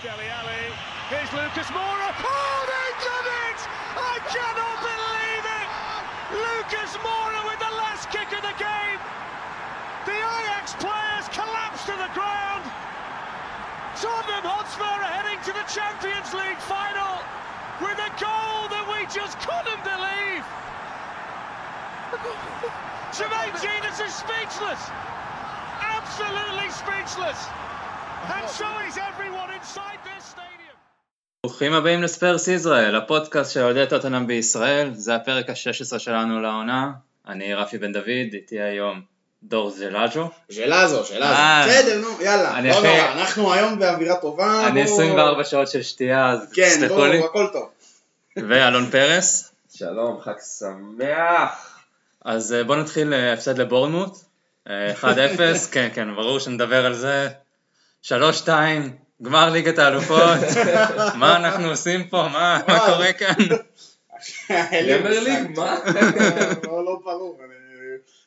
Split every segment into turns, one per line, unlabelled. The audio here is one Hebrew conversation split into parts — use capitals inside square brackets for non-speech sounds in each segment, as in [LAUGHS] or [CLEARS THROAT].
Here's Deli Ali. Here's Lucas Moura. Oh, they've done it! I cannot believe it! Lucas Moura with the last kick of the game. The Ajax players collapse to the ground. Tottenham Hotspur are heading to the Champions League final with a goal that we just couldn't believe. Jermaine Genius is speechless. Absolutely speechless.
ברוכים הבאים לספרס ישראל, הפודקאסט של אוהדי טוטנאם בישראל, זה הפרק ה-16 שלנו לעונה, אני רפי בן דוד, איתי היום דור זלאז'ו.
ז'לאזו, ז'לאזו.
אה.
בסדר, נו, יאללה. לא
אחרי-
נורא, אנחנו היום באווירה טובה.
אני
בואו-
24 שעות של שתייה, אז
כן,
תסלחו לי.
בואו, הכל טוב.
ואלון פרס.
שלום, חג שמח.
אז אה, בואו נתחיל אה, הפסד לבורנמוט, אה, 1-0, [LAUGHS] כן, כן, ברור שנדבר על זה. 3-2, גמר ליגת האלופות, [LAUGHS] מה אנחנו עושים פה, מה. קורה כאן?
מושג.
ליג, מה? [LAUGHS]
לא, לא ברור. אני-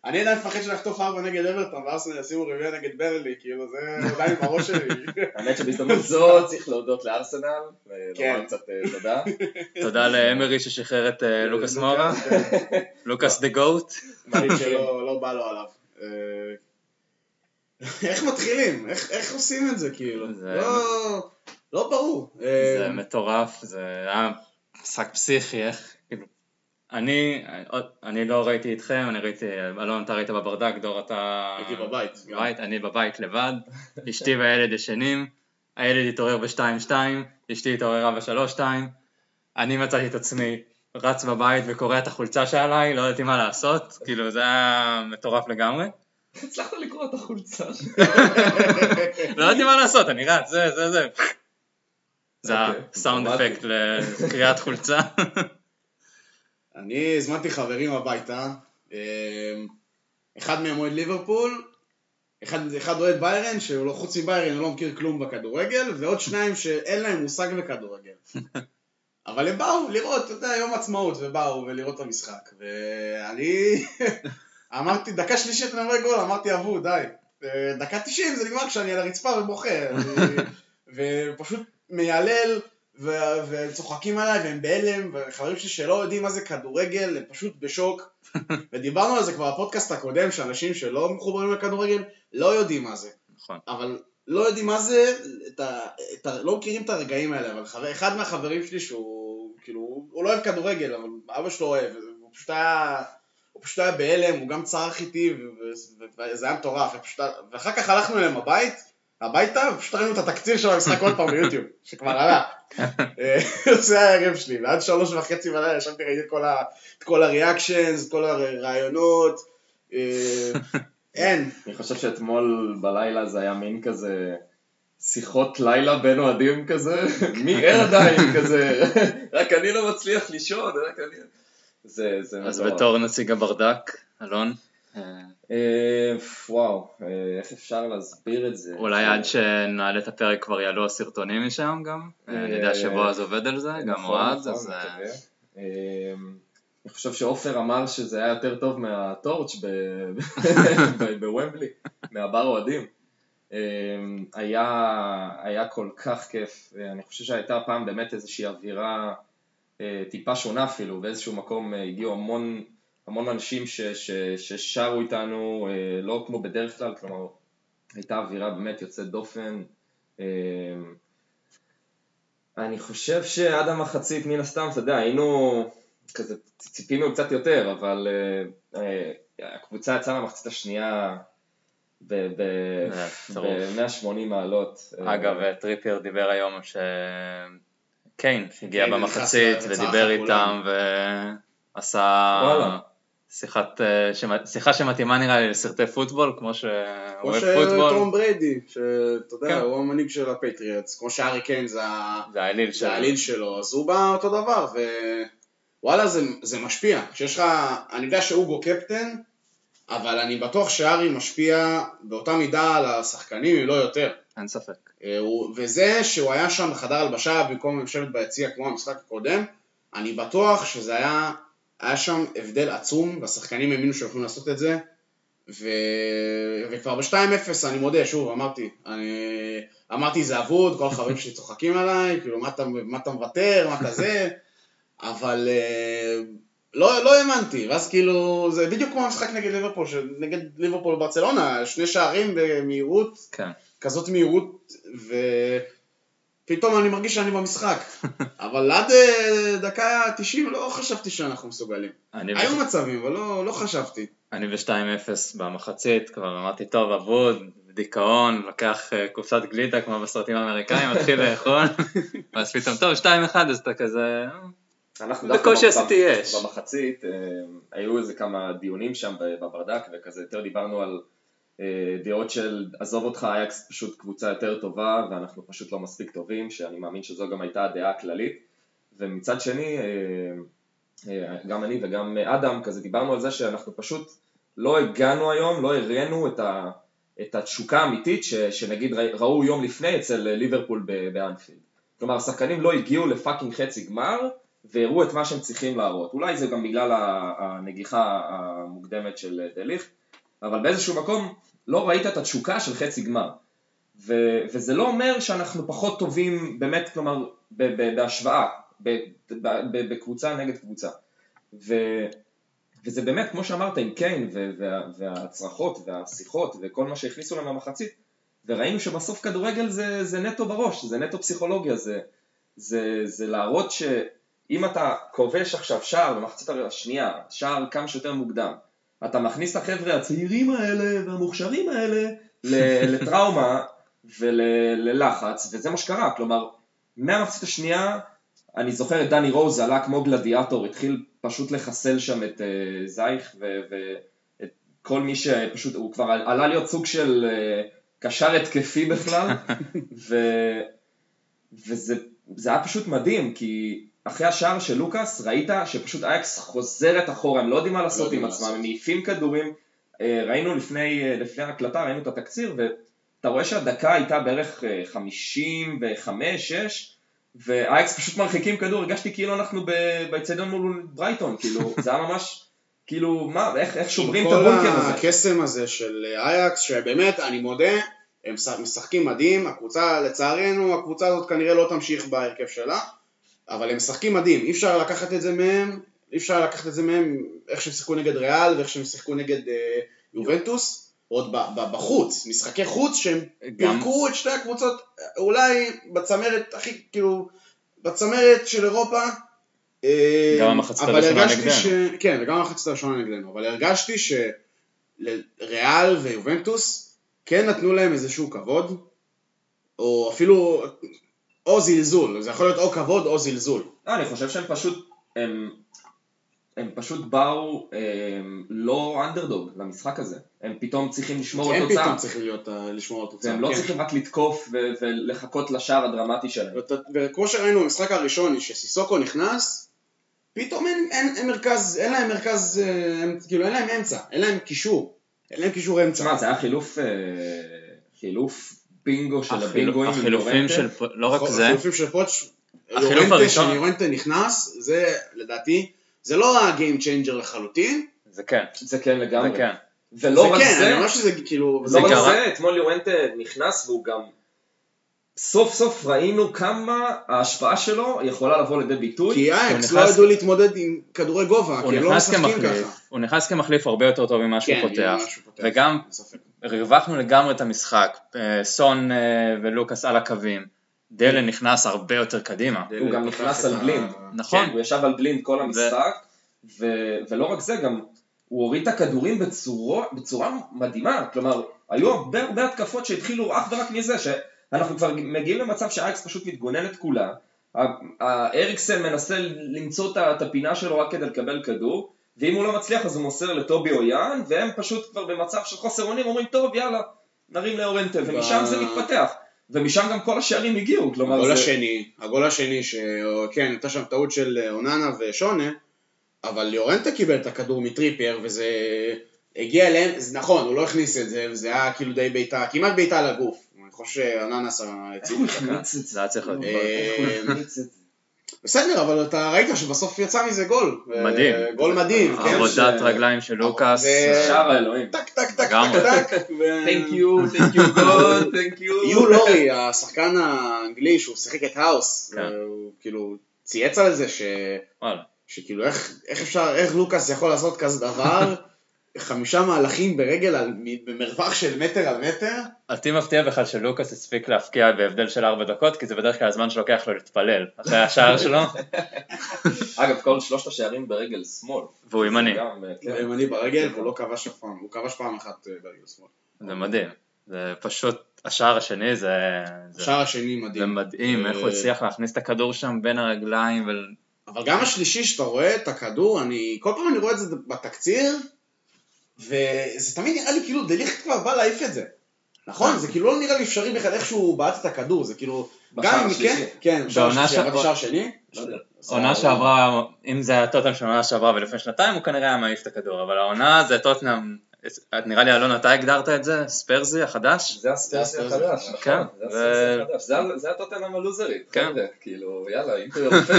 אני עדיין מפחד שנחטוף ארבע נגד אברטון, ואז ישימו רביעי נגד ברלי, כאילו זה עדיין בראש שלי. [LAUGHS]
האמת שבהזדמנות זו צריך להודות לארסנל,
כן.
ולומר קצת אה, תודה.
תודה לאמרי ששחרר את אה, לוקאס מורה, לוקאס דה גוט.
דברים שלא לא בא לו עליו. אה, איך מתחילים? איך איך עושים את זה, כאילו?
זה-
לא- לא ברור. אה,
זה מטורף, זה היה משחק פסיכי, איך, כאילו, אני, אני לא ראיתי אתכם, אני ראיתי, אלון אתה ראית בברדק, דור אתה...
הייתי בבית.
בבית, אני בבית לבד, אשתי והילד ישנים, הילד התעורר ב-2-2, אשתי התעוררה ב-3-2, אני מצאתי את עצמי רץ בבית וקורע את החולצה שעליי, לא ידעתי מה לעשות, כאילו זה היה מטורף לגמרי,
הצלחת לקרוא את החולצה שלי.
לא ידעתי מה לעשות, אני רץ, זה, זה, זה. זה
אוקיי,
הסאונד. אפקט לקריאת חולצה.
אני הזמנתי חברים הביתה, אה, אחד מהם אוהד ליברפול, אחד, אחד אוהד ביירן, שהוא לא, חוץ מביירן הוא לא מכיר כלום בכדורגל, ועוד שניים שאין להם מושג בכדורגל. אבל הם באו לראות, אתה יודע, יום עצמאות, ובאו ולראות את המשחק. ואני אמרתי, דקה שלישית אני רואה גול, אמרתי, אבו, די. אה, דקה 90 זה נגמר כשאני על הרצפה ובוכה. [LAUGHS] ופשוט מיילל, ו- וצוחקים עליי, והם בהלם, וחברים שלי שלא יודעים מה זה כדורגל, הם פשוט בשוק. [LAUGHS] ודיברנו על זה כבר בפודקאסט הקודם, שאנשים שלא מחוברים לכדורגל לא יודעים מה זה.
נכון.
אבל לא יודעים מה זה, את ה, את ה, לא מכירים את הרגעים האלה, אבל חבר, אחד מהחברים שלי שהוא, כאילו, הוא לא אוהב כדורגל, אבל אבא שלו אוהב, הוא פשוט היה, הוא פשוט היה בהלם, הוא גם צרח איתי, וזה היה מטורף, ופשוט, ואחר כך הלכנו אליהם הבית, הביתה, ופשוט ראינו את התקציר של המשחק עוד פעם ביוטיוב, שכבר עלה. [LAUGHS] אה, [LAUGHS] זה היה הערב שלי, ועד שלוש וחצי בלילה ישבתי ראיתי את כל ה- את כל הריאקשנס, את כל הרעיונות, אה, [LAUGHS] אין,
אני חושב שאתמול בלילה זה היה מין כזה שיחות לילה בין אוהדים כזה, מי ער עדיין כזה, רק אני לא מצליח לישון, רק אני... זה, זה
אז
מטורף.
בתור נציג הברדק, אלון, אה,
אה, וואו, אה, איך אפשר להסביר את זה?
אולי עד שנעלה את הפרק כבר יעלו הסרטונים משם גם, אה, אני יודע שבועז עובד על זה, גם
נכון,
אוהד,
נכון,
אז אה,
אני חושב שעופר אמר שזה היה יותר טוב מהטורץ' [LAUGHS] בוומבלי, מהבר אוהדים. היה, היה כל כך כיף, אני חושב שהייתה פעם באמת איזושהי אווירה טיפה שונה אפילו, באיזשהו מקום אה, הגיעו המון, המון אנשים ש, ש, ששרו איתנו, אה, לא כמו בדרך כלל, כלומר הייתה אווירה באמת יוצאת דופן. אני חושב שעד המחצית מן הסתם, אתה יודע, היינו כזה, ציפינו קצת יותר, אבל הקבוצה יצאה למחצית השנייה
זה טירוף.
ב-180 מעלות. אה,
אגב, אה, טריפייר דיבר היום הגיע
קיין נכנס
במחצית
וצרח
ודיבר
לכולם.
איתם ועשה. שיחת, אה, שיחה שמתאימה נראה לי לסרטי פוטבול, כמו שהוא
כמו
אוהב
שטום
פוטבול,
בריידי, שאתה יודע,
כן.
הוא המנהיג של הפטריאטס, כמו שארי קיין זה
זה האליל
זה
שלו.
העליל שלו, אז הוא בא אותו דבר, ווואלה זה, זה משפיע, כשיש לך, אני יודע שאוגו קפטן, אבל אני בטוח שארי משפיע באותה מידה על השחקנים, אם לא יותר.
אין ספק.
אה, וזה שהוא היה שם בחדר הלבשה במקום לשבת ביציע כמו המשחק הקודם, אני בטוח שזה היה, היה שם הבדל עצום, והשחקנים האמינו שיכולים לעשות את זה, ו... וכבר ב-2-0, אני מודה, שוב, אמרתי, אני... אמרתי זה אבוד, כל החברים שלי צוחקים עליי, כאילו, מה אתה, מה אתה מוותר, מה אתה זה, אבל אה, לא, לא האמנתי, ואז כאילו, זה בדיוק כמו המשחק נגד ליברפול, נגד ליברפול וברצלונה, שני שערים במהירות,
כן.
כזאת מהירות, ופתאום אני מרגיש שאני במשחק. [LAUGHS] אבל עד אה, דקה 90 לא חשבתי שאנחנו מסוגלים. היו
ב-
מצבים, אבל לא, לא חשבתי.
אני ב-2-0 במחצית, כבר אמרתי, טוב, אבוד, דיכאון, לוקח אה, קופסת גלידה כמו בסרטים האמריקאים, מתחיל לאכול, [LAUGHS] ואז פתאום, טוב, 2-1, אז אתה כזה... אה,
אנחנו דווקא
בקושי עשיתי יש.
במחצית, היו איזה כמה דיונים שם בברדק, וכזה יותר דיברנו על דעות של עזוב אותך, אייקס פשוט קבוצה יותר טובה, ואנחנו פשוט לא מספיק טובים, שאני מאמין שזו גם הייתה הדעה הכללית. ומצד שני, אה, אה, גם אני וגם אדם, כזה דיברנו על זה שאנחנו פשוט לא הגענו היום, לא הראינו את, ה, את התשוקה האמיתית ש, שנגיד ראו יום לפני אצל ליברפול באנפילד. כלומר, השחקנים לא הגיעו לפאקינג חצי גמר, והראו את מה שהם צריכים להראות. אולי זה גם בגלל הנגיחה המוקדמת של דליך, אבל באיזשהו מקום לא ראית את התשוקה של חצי גמר. ו- וזה לא אומר שאנחנו פחות טובים באמת, כלומר, ב- ב- בהשוואה, ב- ב- ב- בקבוצה נגד קבוצה. ו- וזה באמת, כמו שאמרת, עם קיין ו- וה- והצרחות והשיחות וכל מה שהכניסו לנו למחצית, וראינו שבסוף כדורגל זה, זה נטו בראש, זה נטו פסיכולוגיה, זה, זה, זה להראות שאם אתה כובש עכשיו שער במחצית השנייה, שער כמה שיותר מוקדם, אתה מכניס את החבר'ה הצעירים האלה והמוכשרים האלה [LAUGHS] לטראומה וללחץ, וזה מה שקרה, כלומר, מהמחצית השנייה, אני זוכר את דני רוז עלה כמו גלדיאטור, התחיל פשוט לחסל שם את uh, זייך ואת כל מי שפשוט, הוא כבר עלה להיות סוג של uh, קשר התקפי בכלל, [LAUGHS] ו, וזה זה היה פשוט מדהים, כי אחרי השער של לוקאס ראית שפשוט אייקס חוזרת אחורה, הם לא יודעים מה לעשות
יודעים
עם עצמם,
לעשות.
הם מעיפים כדורים, אה, ראינו לפני, אה, לפני ההקלטה, ראינו את התקציר, ואתה רואה שהדקה הייתה בערך 55-6, ואייקס פשוט מרחיקים כדור, הרגשתי כאילו אנחנו באצטדיון מול ברייטון, כאילו, [LAUGHS] זה היה ממש, כאילו, מה, איך, איך שומרים את הבונקר
עם
הזה?
כל הקסם הזה של אייקס, שבאמת, אני מודה, הם משח- משחקים מדהים, הקבוצה, לצערנו, הקבוצה הזאת כנראה לא תמשיך בהרכב שלה, אבל הם משחקים מדהים, אי אפשר לקחת את זה מהם, אי אפשר לקחת את זה מהם, איך שהם שיחקו נגד ריאל ואיך שהם שיחקו נגד אה, יובנטוס, עוד ב- ב- בחוץ, משחקי חוץ שהם פירקו את שתי הקבוצות, אולי בצמרת הכי, כאילו, בצמרת של אירופה, אה,
גם המחצית הראשונה נגדנו.
ש... כן, וגם המחצית הראשונה נגדנו, אבל הרגשתי שלריאל ויובנטוס כן נתנו להם איזשהו כבוד, או אפילו, או זלזול, זה יכול להיות או כבוד או זלזול.
לא, אני חושב שהם פשוט, הם, הם פשוט באו הם, לא אנדרדוג למשחק הזה. הם פתאום צריכים לשמור על
הם
תוצאה.
פתאום צריכים להיות, אה, לשמור על תוצאה.
והם לא
כן.
צריכים רק לתקוף ו- ולחכות לשער הדרמטי שלהם.
וכמו שראינו במשחק הראשון, שסיסוקו נכנס, פתאום אין, אין, אין מרכז, אין להם מרכז, אה, הם, כאילו אין להם אמצע, אין להם קישור, אין להם קישור אמצע.
תשמע, זה היה חילוף, אה, חילוף בינגו של הבינגואים.
החילופים. של, לא רק זה,
החילופים של פוטש,
החילוף
יורנטה, שיורנטה נכנס, זה לדעתי, זה לא ה-game changer לחלוטין,
זה כן,
זה כן לגמרי.
זה כן.
ולא
זה
רק
כן,
זה,
אני אומר שזה כאילו,
לא
זה
רק
קרה.
זה, אתמול יורנטה נכנס והוא גם... סוף סוף ראינו כמה ההשפעה שלו יכולה לבוא לידי ביטוי.
כי אייקס
הוא
לא ידעו להתמודד עם כדורי גובה,
הוא
כי הם לא משחקים
כמחליף,
ככה.
הוא נכנס כמחליף הרבה יותר טוב ממה שהוא
כן,
פותח, וגם. הרווחנו לגמרי את המשחק, אה, סון אה, ולוקאס על הקווים, דלן נכנס הרבה יותר קדימה,
הוא גם נכנס על בלינד.
נכון,
כן, הוא ישב על בלינד כל המשחק, ולא רק זה, גם הוא הוריד את הכדורים בצורה, מדהימה, כלומר, היו הרבה הרבה התקפות שהתחילו אך ורק מזה, שאנחנו כבר מגיעים למצב שהאייקס פשוט מתגונן את כולה, אריקסן מנסה למצוא את הפינה שלו רק כדי לקבל כדור, ואם הוא לא מצליח אז הוא מוסר לטובי או יאן, והם פשוט כבר במצב של חוסר אונים אומרים טוב יאללה, נרים לאורנטה, ומשם זה מתפתח, ומשם גם כל השערים הגיעו, כלומר
הגול
זה...
השני, הגול השני, שכן, הייתה שם טעות של אוננה ושונה, אבל יורנטה קיבל את הכדור מטריפייר, וזה הגיע אליהם, זה נכון, הוא לא הכניס את זה, וזה היה כאילו די בעיטה, כמעט בעיטה לגוף. אני חושב שאוננה עשה
איך הוא. החמיץ את זה?
זה היה צריך להיות.
בסדר, אבל אתה ראית שבסוף יצא מזה גול.
מדהים.
ו- גול מדהים, כן?
עבודת רגליים של לוקאס.
שער האלוהים.
טק טק טק. טק טק.
Thank you, thank you God, thank you.
יו לורי, השחקן האנגלי שהוא שיחק את האוס,
כן.
הוא כאילו צייץ על זה ש...
וואלה.
שכאילו איך אפשר, איך לוקאס יכול לעשות כזה דבר, [LAUGHS] חמישה מהלכים ברגל על, במרווח של מטר על מטר,
אותי מפתיע בכלל שלוקאס הספיק להפקיע בהבדל של ארבע דקות, כי זה בדרך כלל הזמן שלוקח לו להתפלל אחרי השער שלו, [LAUGHS]
אגב, כל שלושת השערים ברגל שמאל.
והוא ימני.
אה, כן.
הוא ימני ברגל והוא לא כבש אף פעם, הוא כבש פעם אחת אה, ברגל שמאל.
זה מדהים. זה פשוט, השער השני זה...
השער השני
זה
מדהים.
מדהים, איך הוא
אה,
הצליח להכניס את הכדור שם בין הרגליים, ו...
אבל גם השלישי שאתה רואה את הכדור, אני, כל פעם אני רואה את זה בתקציר, וזה תמיד נראה לי כאילו דליכט כבר בא להעיף את זה. נכון? זה כאילו לא נראה לי אפשרי בכלל איך שהוא בעט את הכדור, זה כאילו... גם אם. כן, כן, בשער שני?
לא.
עונה שעברה, אם זה היה טוטנאם של עונה שעברה ולפני שנתיים, הוא כנראה היה מעיף את הכדור, אבל העונה זה טוטנאם, נראה לי אלון אתה הגדרת את זה? ספרזי החדש?
זה הספרסי
זה
החדש,
כן,
נכון, זה הספרסי
ו-
החדש, זה ה- זה הטוטנאם הלוזרית,
כן.
כאילו, יאללה, into your [LAUGHS]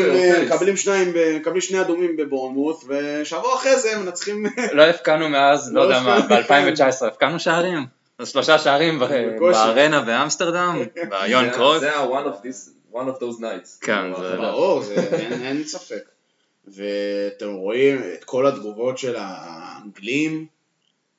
אה. מקבלים שניים, ב- מקבלים שני אדומים בבורנמוט, ושבוע אחרי זה מנצחים... [LAUGHS]
לא הפקענו מאז, לא יודע מה,
הפקענו. [LAUGHS]
ב-2019 הפקענו שערים? אז שלושה שערים. בארנה באמסטרדם, ביון
זה-
קרויף.
זה ה-one of those nights.
כן,
כאילו,
זה-
ברור, אין ספק. ואתם רואים את כל התגובות של האנגלים,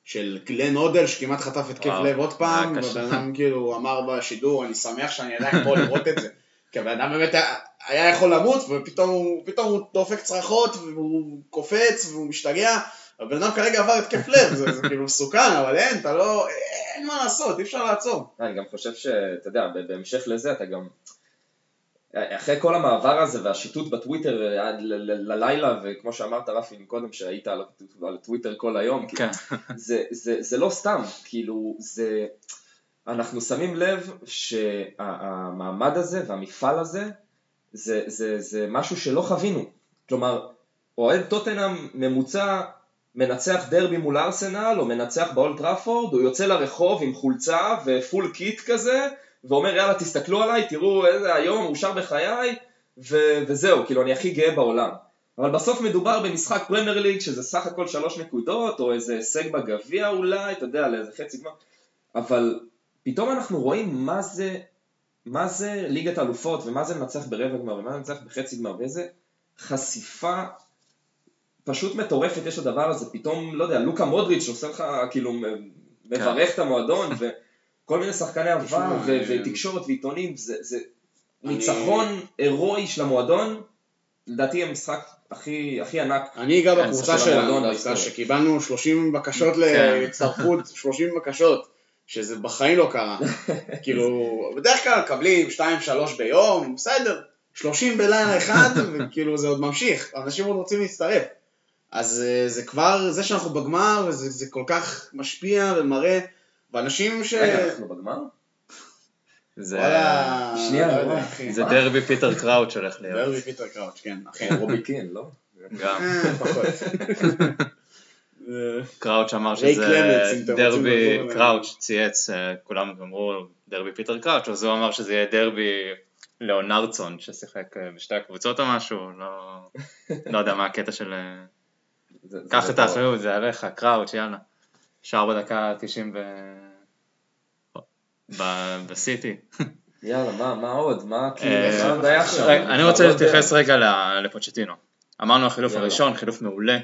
של גלן הודל שכמעט חטף התקף לב עוד פעם. והבן אדם כאילו אמר בשידור, אני שמח שאני עדיין פה לראות את זה. כי הבן אדם באמת היה- היה יכול למות, ופתאום הוא- פתאום הוא דופק צרחות, והוא קופץ, והוא משתגע. הבן אדם כרגע עבר התקף לב, זה זה כאילו מסוכן, אבל אין, אתה לא, אין מה לעשות, אי אפשר לעצור.
אני גם חושב שאתה יודע, בהמשך לזה אתה גם, אחרי כל המעבר הזה והשיטוט בטוויטר עד ללילה, וכמו שאמרת רפי קודם שהיית על על הטוויטר כל היום, כאילו,
כן, [LAUGHS]
זה, זה, זה לא סתם, כאילו, זה, אנחנו שמים לב שהמעמד הזה והמפעל הזה, זה, זה, זה משהו שלא חווינו. כלומר, אוהד טוטנאם ממוצע מנצח דרבי מול ארסנל, או מנצח באולט טראפורד, הוא יוצא לרחוב עם חולצה ו full kit כזה, ואומר יאללה תסתכלו עליי, תראו איזה היום, מאושר בחיי, ו- וזהו, כאילו אני הכי גאה בעולם. אבל בסוף מדובר במשחק פרמייר ליג שזה סך הכל שלוש נקודות, או איזה הישג בגביע אולי, אתה יודע, לאיזה חצי גמר, אבל פתאום אנחנו רואים מה זה, מה זה ליגת אלופות, ומה זה לנצח ברבע גמר, ומה זה לנצח בחצי גמר, ואיזה חשיפה פשוט מטורפת יש לדבר הזה, פתאום, לא יודע, לוקה מודריץ' עושה לך, כאילו, מברך את המועדון, וכל מיני שחקני עבר,
תשמע,
ו-
אה,
ותקשורת ועיתונים, זה, זה
אני-
ניצחון הירואי של המועדון, לדעתי המשחק הכי, הכי ענק.
אני אגע בקבוצה שלנו
המועדון
דווקא. שקיבלנו 30 בקשות
כן.
להצטרפות, 30 [LAUGHS] בקשות, שזה בחיים לא קרה. כאילו, בדרך כלל מקבלים 2-3 ביום, בסדר, 30 בלילה אחד, [LAUGHS] וכאילו זה עוד ממשיך, אנשים עוד רוצים להצטרף. אז אה, זה כבר, זה שאנחנו בגמר, וזה זה כל כך משפיע ומראה, ואנשים ש...
רגע, אנחנו בגמר?
זה
וואלה,
שנייה,
לא.
זה דרבי פיטר קראוץ' הולך להיות,
דרבי פיטר קראוץ', כן, אחי. [LAUGHS]
רובי קין, לא?
גם.
אה, [LAUGHS]
קראוץ' אמר שזה דרבי. קראוץ' צייץ, אה, כולם אמרו דרבי פיטר קראוץ', אז הוא אמר שזה יהיה דרבי ליאונרדסון ששיחק אה, בשתי הקבוצות או משהו, לא, [LAUGHS] לא יודע מה הקטע של... קח את. האחריות, זה עליך, קראוץ', יאללה. שער בדקה 90 ב... ב- בסיטי.
יאללה, מה, מה עוד? מה, כאילו,
אה,
מה עוד היה שם?
רגע, אני רוצה. להתייחס רגע ל- לפוצ'טינו. אמרנו החילוף. הראשון, חילוף מעולה,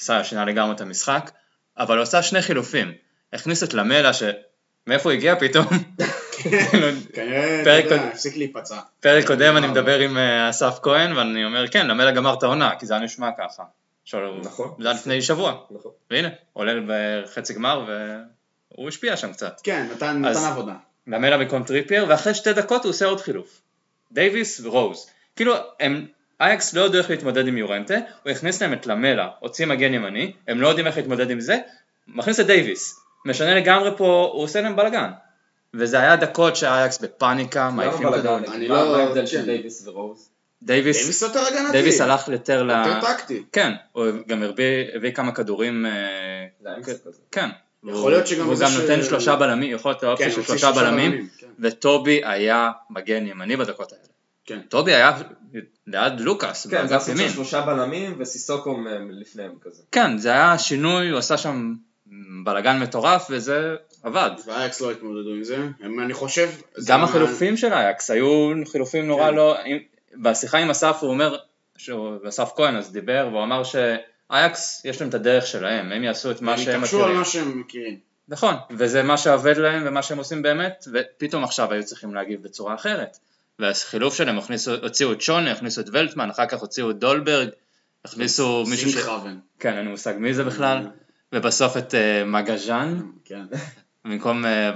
עשה שינה לגמרי את המשחק, אבל הוא עשה שני חילופים. הכניס את למלה, שמאיפה הוא הגיע פתאום? [LAUGHS]
כנראה,
פרק
יודע,
קוד-
הפסיק להיפצע.
פרק קודם אני. מדבר עם אה, אסף כהן, ואני אומר, כן, למלה גמר את העונה, כי זה היה נשמע ככה. עכשיו,
נכון.
זה היה לפני שבוע,
נכון.
והנה, עולה בחצי גמר, והוא השפיע שם קצת.
כן, נתן
אז-
נתן עבודה.
למלה במקום טריפייר, ואחרי שתי דקות הוא עושה עוד חילוף. דייוויס ורוז. כאילו, הם, אייקס לא ידעו איך להתמודד עם יורנטה, הוא הכניס להם את למלה, הוציא מגן ימני, הם לא יודעים איך להתמודד עם זה, מכניס את דייוויס. משנה לגמרי פה, הוא עושה להם בלאגן. וזה היה דקות שאייקס בפאניקה,
למה
מעיפים? כדור.
אני
מה
לא-
מה ההבדל
כן.
של דייוויס ורוז?
דייוויס,
דייוויס יותר הגנתי.
דייוויס הלך יותר ל...
יותר טקטי.
כן, הוא גם הביא, הביא כמה כדורים, אה. כן.
יכול להיות שגם
הוא גם
ש-
נותן שלושה בלמים, יכול להיות
כן,
האופציה של שלושה בלמים,
כן.
וטובי היה מגן ימני בדקות האלה.
כן.
טובי היה ליד לוקאס,
כן, זה
ימין.
שלושה בלמים וסיסוקו לפניהם כזה.
כן, זה היה שינוי, הוא עשה שם בלאגן מטורף, וזה עבד.
ואייקס לא התמודדו עם זה. אני חושב...
גם החילופים של אייקס היו חילופים נורא
כן.
לא... בשיחה עם אסף הוא אומר, אסף כהן אז דיבר, והוא אמר שאייקס יש להם את הדרך שלהם, הם יעשו את מה
הם
שהם
התעקשו על
מכירים.
מה שהם מכירים.
נכון, וזה מה שעובד להם ומה שהם עושים באמת, ופתאום עכשיו היו צריכים להגיב בצורה אחרת. והחילוף שלהם, הכניסו, הוציאו את שוני, הכניסו את ולטמן, אחר כך הוציאו את דולברג, הכניסו מישהו ש...
סינגחאבן.
כן, אין לי מושג מי זה בכלל, ובסוף את uh, מגז'אן,
כן. [LAUGHS]
במקום uh,
אה,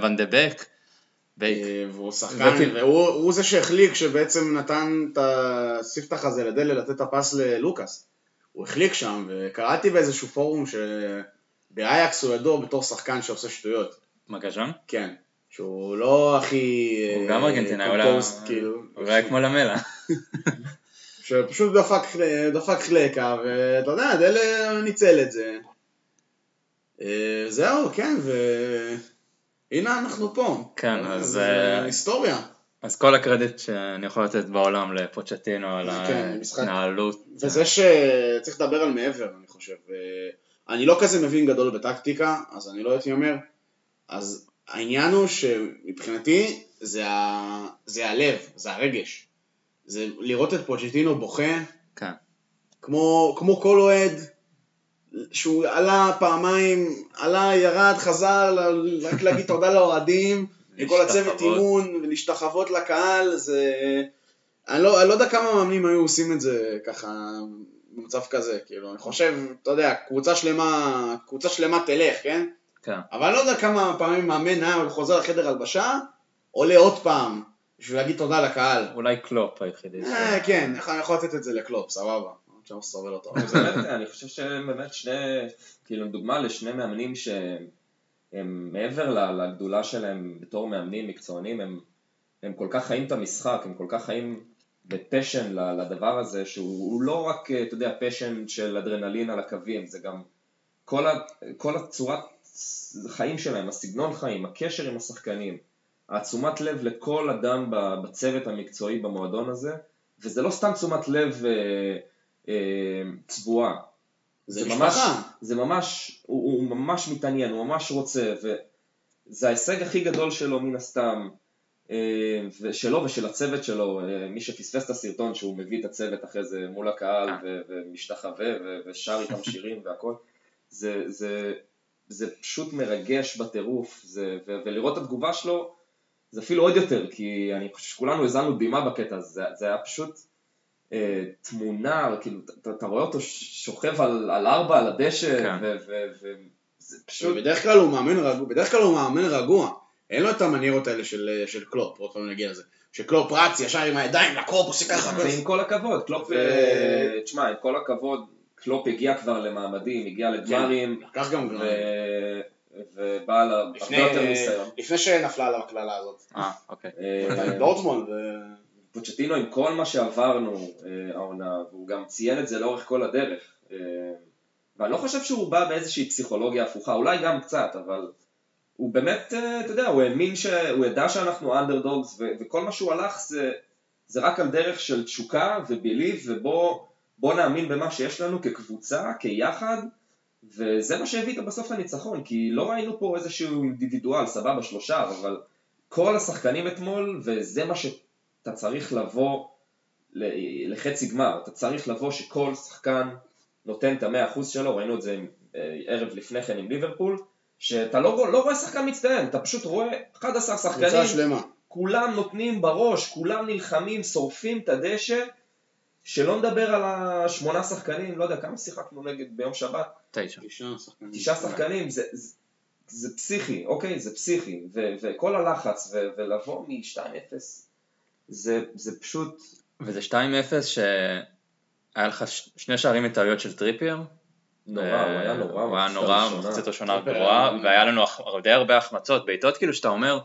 והוא שחקן, והוא הוא זה שהחליק שבעצם נתן את הספתח הזה לדלה לתת את הפס ללוקאס. הוא החליק שם, וקראתי באיזשהו פורום שבאייקס הוא ידוע בתור שחקן שעושה שטויות.
מגז'אן?
כן. שהוא לא הכי...
הוא
אה,
גם ארגנטינאי, הוא
composed,
היה-
כאילו.
הוא היה כמו למלה. [LAUGHS]
שפשוט דפק, דפק חלקה, ואתה יודע, דלה ניצל את זה. אה, זהו, כן, והנה אנחנו פה.
כן, אז,
זה
אה,
היסטוריה.
אז כל הקרדיט שאני יכול לתת בעולם לפוצ'טינו על
כן.
ההתנהלות.
וזה שצריך לדבר על מעבר, אני חושב. אה, אני לא כזה מבין גדול בטקטיקה, אז אני לא הייתי אומר. אז העניין הוא שמבחינתי זה, ה... זה הלב, זה הרגש. זה לראות את פוצ'טינו בוכה,
כן.
כמו, כמו כל אוהד, שהוא עלה פעמיים, עלה, ירד, חזר, רק להגיד תודה לאוהדים, לכל הצוות. אימון, ולהשתחוות לקהל, זה... אני לא, אני לא יודע כמה מאמנים היו עושים את זה ככה, במצב כזה, כאילו, אני חושב, אתה יודע, קבוצה שלמה, קבוצה שלמה תלך, כן?
כן.
אבל אני לא יודע כמה פעמים מאמן היה חוזר לחדר הלבשה, עולה עוד פעם, בשביל להגיד תודה לקהל.
אולי קלופ היחידי.
אה, כן, אני יכול לתת את זה לקלופ, סבבה. עכשיו סובל אותו. [LAUGHS]
אני חושב שהם באמת שני, כאילו דוגמה לשני מאמנים שהם מעבר לגדולה שלהם בתור מאמנים מקצוענים, הם, הם כל כך חיים את המשחק, הם כל כך חיים בפשן לדבר הזה, שהוא הוא לא רק, אתה יודע, פשן של אדרנלין על הקווים, זה גם כל, ה, כל הצורת חיים שלהם, הסגנון חיים, הקשר עם השחקנים, התשומת לב לכל אדם בצוות המקצועי במועדון הזה, וזה לא סתם תשומת לב אה, אה, צבועה.
זה
ממש,
משפחה.
זה ממש, הוא, הוא ממש מתעניין, הוא ממש רוצה, וזה ההישג הכי גדול שלו מן הסתם, אה, ושלו ושל הצוות שלו, אה, מי שפספס את הסרטון שהוא מביא את הצוות אחרי זה מול הקהל ו- ומשתחווה ו- ושר איתם [LAUGHS] שירים והכל, זה, זה, זה פשוט מרגש בטירוף, זה, ו- ולראות את התגובה שלו זה אפילו עוד יותר, כי אני חושב שכולנו הזלנו דמעה בקטע הזה, זה, זה היה פשוט אה, תמונה, כאילו, אתה, אתה רואה אותו שוכב על, על ארבע על הדשא,
כן.
וזה פשוט,
בדרך כלל הוא מאמן רגוע, בדרך כלל הוא מאמן רגוע. אין לו את המניירות האלה של, של קלופ, עוד פעם נגיע לזה. שקלופ רץ ישר עם הידיים לקרופ, עושה ככה.
ועם כל הכבוד, קלופ,
ו-
אה, תשמע, עם כל הכבוד, קלופ הגיע כבר למעמדים, הגיע לגמרים,
לקח גם.
ו- ובא לה הרבה
לפני,
יותר ניסיון.
לפני שנפלה עליו הקללה הזאת.
אה, אוקיי.
אה, [LAUGHS]
דורטמונד, ו...
פוצ'טינו עם כל מה שעברנו אה, העונה, והוא גם ציין את זה לאורך כל הדרך. אה, ואני לא חושב שהוא בא באיזושהי פסיכולוגיה הפוכה, אולי גם קצת, אבל הוא באמת, אה, אתה יודע, הוא האמין, ש... הוא ידע שאנחנו אנדרדוגס, ו- וכל מה שהוא הלך זה, זה רק על דרך של תשוקה וביליב, ובוא בוא נאמין במה שיש לנו כקבוצה, כיחד, וזה מה שהביא איתו בסוף לניצחון, כי לא ראינו פה איזשהו אינדיבידואל, סבבה, שלושה, אבל כל השחקנים אתמול, וזה מה שאתה צריך לבוא לחצי גמר, אתה צריך לבוא שכל שחקן נותן את המאה אחוז שלו, ראינו את זה אה, ערב לפני כן עם ליברפול, שאתה לא, לא רואה שחקן מצטיין, אתה פשוט רואה 11
קבוצה
שחקנים,
שלמה.
כולם נותנים בראש, כולם נלחמים, שורפים את הדשא, שלא נדבר על השמונה שחקנים, לא יודע, כמה שיחקנו נגד ביום שבת?
תשע.
תשעה שחקנים.
תשעה שחקנים, זה, זה, זה פסיכי, אוקיי? זה פסיכי, ו, וכל הלחץ, ו, ולבוא מ-2-0, זה, זה פשוט,
וזה 2-0 שהיה לך ש- שני שערים מטעויות של טריפייר.
נורא, הוא היה נורא.
הוא היה נורא,
הראשונה.
הראשונה
טריפייר
גרועה,
היה-
והיה לנו די הרבה החמצות, בעיטות כאילו שאתה אומר,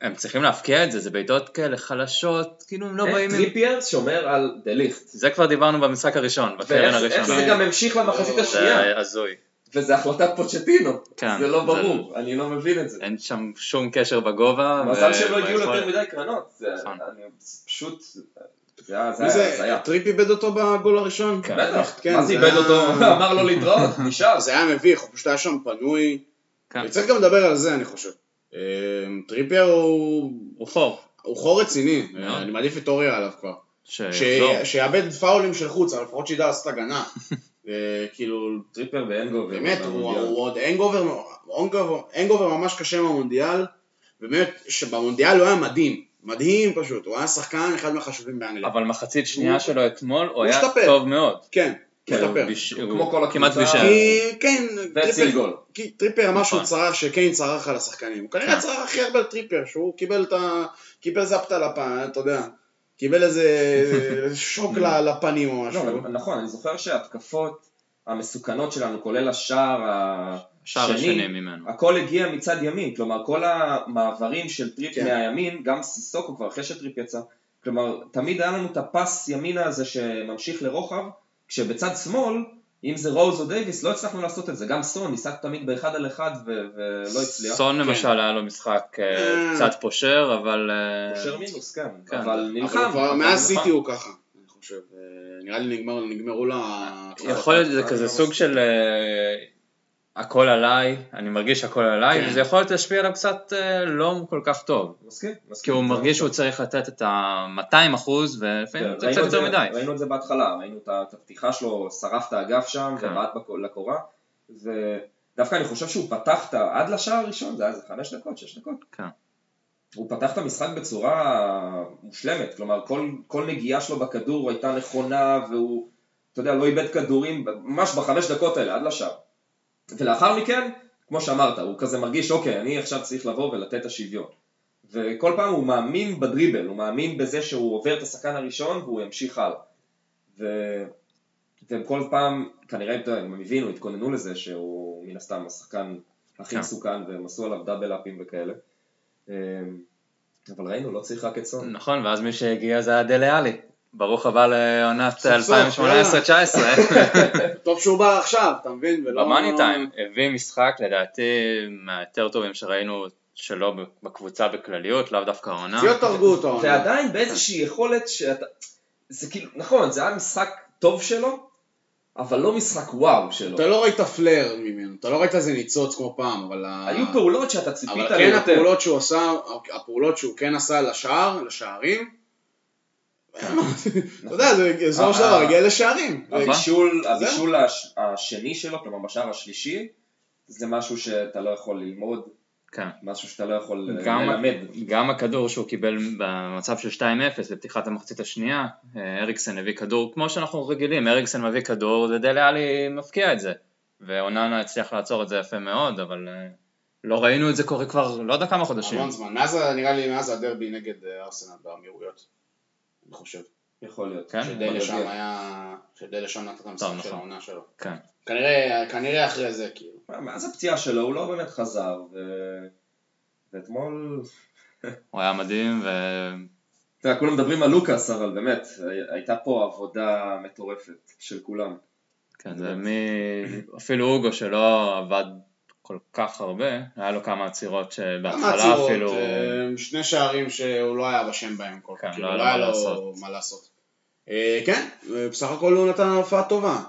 הם צריכים להבקיע את זה, זה בעיטות כאלה חלשות, כאילו הם לא
איך
באים.
טריפייר שומר על דה ליכט.
זה כבר דיברנו במשחק הראשון, ורטונגן
ואיך
הראשון.
איך זה גם המשיך למחצית השנייה,
זה הזוי.
וזה החלטת פוצ'טינו,
כן,
זה לא
זה-
ברור, אני לא מבין את זה.
אין שם שום קשר בגובה.
מזל
ו-
שהם לא הגיעו ליותר מדי קרנות, זה
נכון.
אני- זה פשוט, זה היה, זה
מי זה?
זה.
טריפ איבד אותו בגול הראשון?
כן.
בטח,
כן,
מה זה
זה
איבד אותו? [LAUGHS] אמר לו להתראות, [LAUGHS] נשאר.
זה היה מביך, הוא פשוט היה שם פנוי.
כן.
וצריך גם לדבר על זה, אני חושב. אה, טריפייר הוא...
הוא חור.
הוא חור רציני. אני מעדיף את אוריה עליו כבר. שיאבד פאולים של חוץ, אבל לפחות שידע לעשות הגנה. [LAUGHS] כאילו,
טריפייר ואנגובר.
באמת, הוא הוא עוד אנגובר, hangover- hangover ממש קשה במונדיאל, ובאמת, שבמונדיאל הוא היה מדהים, מדהים פשוט, הוא היה שחקן אחד מהחשובים באנגליה.
אבל מחצית שנייה שלו אתמול, הוא היה. טוב מאוד.
כן,
כן,
ביש-
כמו כל הקבוצה.
כן, טריפייר- אמר שהוא
נכון.
צרח, שקיין צרח על השחקנים, הוא כנראה
כן.
צרח הכי הרבה על טריפייר, שהוא קיבל את ה... קיבל אתה יודע, קיבל איזה שוק לפנים או
לא,
משהו.
אבל נכון, אני זוכר שההתקפות המסוכנות שלנו, כולל השער
שער השני
השני,
ממנו.
הכל הגיע מצד ימין, כלומר כל המעברים של טריפ
כן.
מהימין, גם סיסוקו כבר אחרי שטריפ יצא, כלומר תמיד היה לנו את הפס ימינה הזה שממשיך לרוחב, כשבצד שמאל, אם זה רוז או דייוויס, לא הצלחנו לעשות את זה, גם סון ניסה תמיד באחד על אחד ו- ולא הצליח.
סון
כן.
למשל היה לו משחק אה,
אה.
קצת פושר, אבל... אה,
פושר מינוס, כן,
כן.
אבל
אבל
נלחם.
הוא כבר
אבל
מאז. סיטי הוא ככה, אני חושב. אה, נראה לי נגמר- נגמרו לה...
יכול להיות שזה
אני
כזה סוג. של הכל עליי, אני מרגיש הכל עליי,
כן.
וזה יכול להיות להשפיע עליו קצת אה, לא כל כך טוב.
מסכים,
כי
מסכים.
הוא
זה
מרגיש
נכון.
שהוא צריך לתת את ה-200 אחוז,
כן,
ולפעמים זה
ראינו
קצת
זה-
יותר מדי.
ראינו את זה בהתחלה, ראינו את הפתיחה שלו, שרף את האגף שם,
כן.
ובעט לקורה, ודווקא אני חושב שהוא פתח את. עד לשער הראשון, זה היה איזה חמש דקות, שש דקות.
כן.
הוא פתח את המשחק בצורה מושלמת, כלומר כל, כל נגיעה שלו בכדור הייתה נכונה, והוא, אתה יודע, לא איבד כדורים, ממש בחמש דקות האלה, עד לשער. ולאחר מכן, כמו שאמרת, הוא כזה מרגיש, אוקיי, אני עכשיו צריך לבוא ולתת את השוויון. וכל פעם הוא מאמין בדריבל, הוא מאמין בזה שהוא עובר את השחקן הראשון והוא ימשיך הלאה. ו... והם כל פעם, כנראה הם הבינו, התכוננו לזה שהוא מן הסתם השחקן הכי
כן.
מסוכן והם עשו עליו דאבל אפים וכאלה. אמ, אבל ראינו, לא צריך רק את סון.
נכון, ואז מי שהגיע זה היה דלה עלי. ברוך הבא לעונת
סוף סוף,
2018-2019.
טוב שהוא בא עכשיו, אתה מבין? ולא-
במאני טיים הביא משחק לדעתי מהיותר טובים שראינו שלו בקבוצה בכלליות, לאו דווקא העונה.
פציעות הרגו אותו. העונה.
ועדיין באיזושהי יכולת שאתה... זה כאילו, נכון, זה היה משחק טוב שלו, אבל לא משחק וואו שלו.
אתה לא ראית פלר ממנו, אתה לא ראית איזה ניצוץ כמו פעם, אבל...
היו פעולות שאתה ציפית
אבל כן. הפעולות שהוא עשה, הפעולות שהוא כן עשה לשער, לשערים, אתה יודע, זה בסופו של דבר הגיע לשערים.
נכון.
הבישול, השני שלו, כלומר בשער השלישי, זה משהו שאתה לא יכול ללמוד,
כן.
משהו שאתה לא יכול אה,
גם,
ללמד.
גם הכדור שהוא קיבל במצב של 2-0 בפתיחת המחצית השנייה, אה, אריקסן הביא כדור כמו שאנחנו רגילים, אריקסן מביא כדור, זה דלה עלי מפקיע את זה. ואוננה הצליח לעצור את זה יפה מאוד, אבל אה, לא ראינו את זה קורה כבר לא יודע כמה חודשים.
המון זמן. מאז, נראה לי, מאז הדרבי נגד ארסנל באמירויות. אני חושב.
יכול להיות.
כן?
שדלה. שם היה... שדלה שם נתן את המשחק של
נכון.
העונה שלו.
כן.
כנראה, כנראה אחרי זה, כאילו.
מאז הפציעה שלו הוא לא באמת חזר, ו... ואתמול...
הוא היה מדהים, ו...
אתה יודע, כולם מדברים על לוקאס, אבל באמת, הייתה פה עבודה מטורפת של כולם.
כן, זה מי... אפילו אוגו שלא עבד כל כך הרבה, היה לו כמה עצירות
כמה
שבהתחלה
עצירות,
אפילו...
אה, שני שערים שהוא לא היה בשם בהם כל
כן,
כך. כאילו,
לא
לא
היה
היה
לו לעשות.
מה לעשות. אה, כן, בסך הכל הוא נתן הופעה טובה.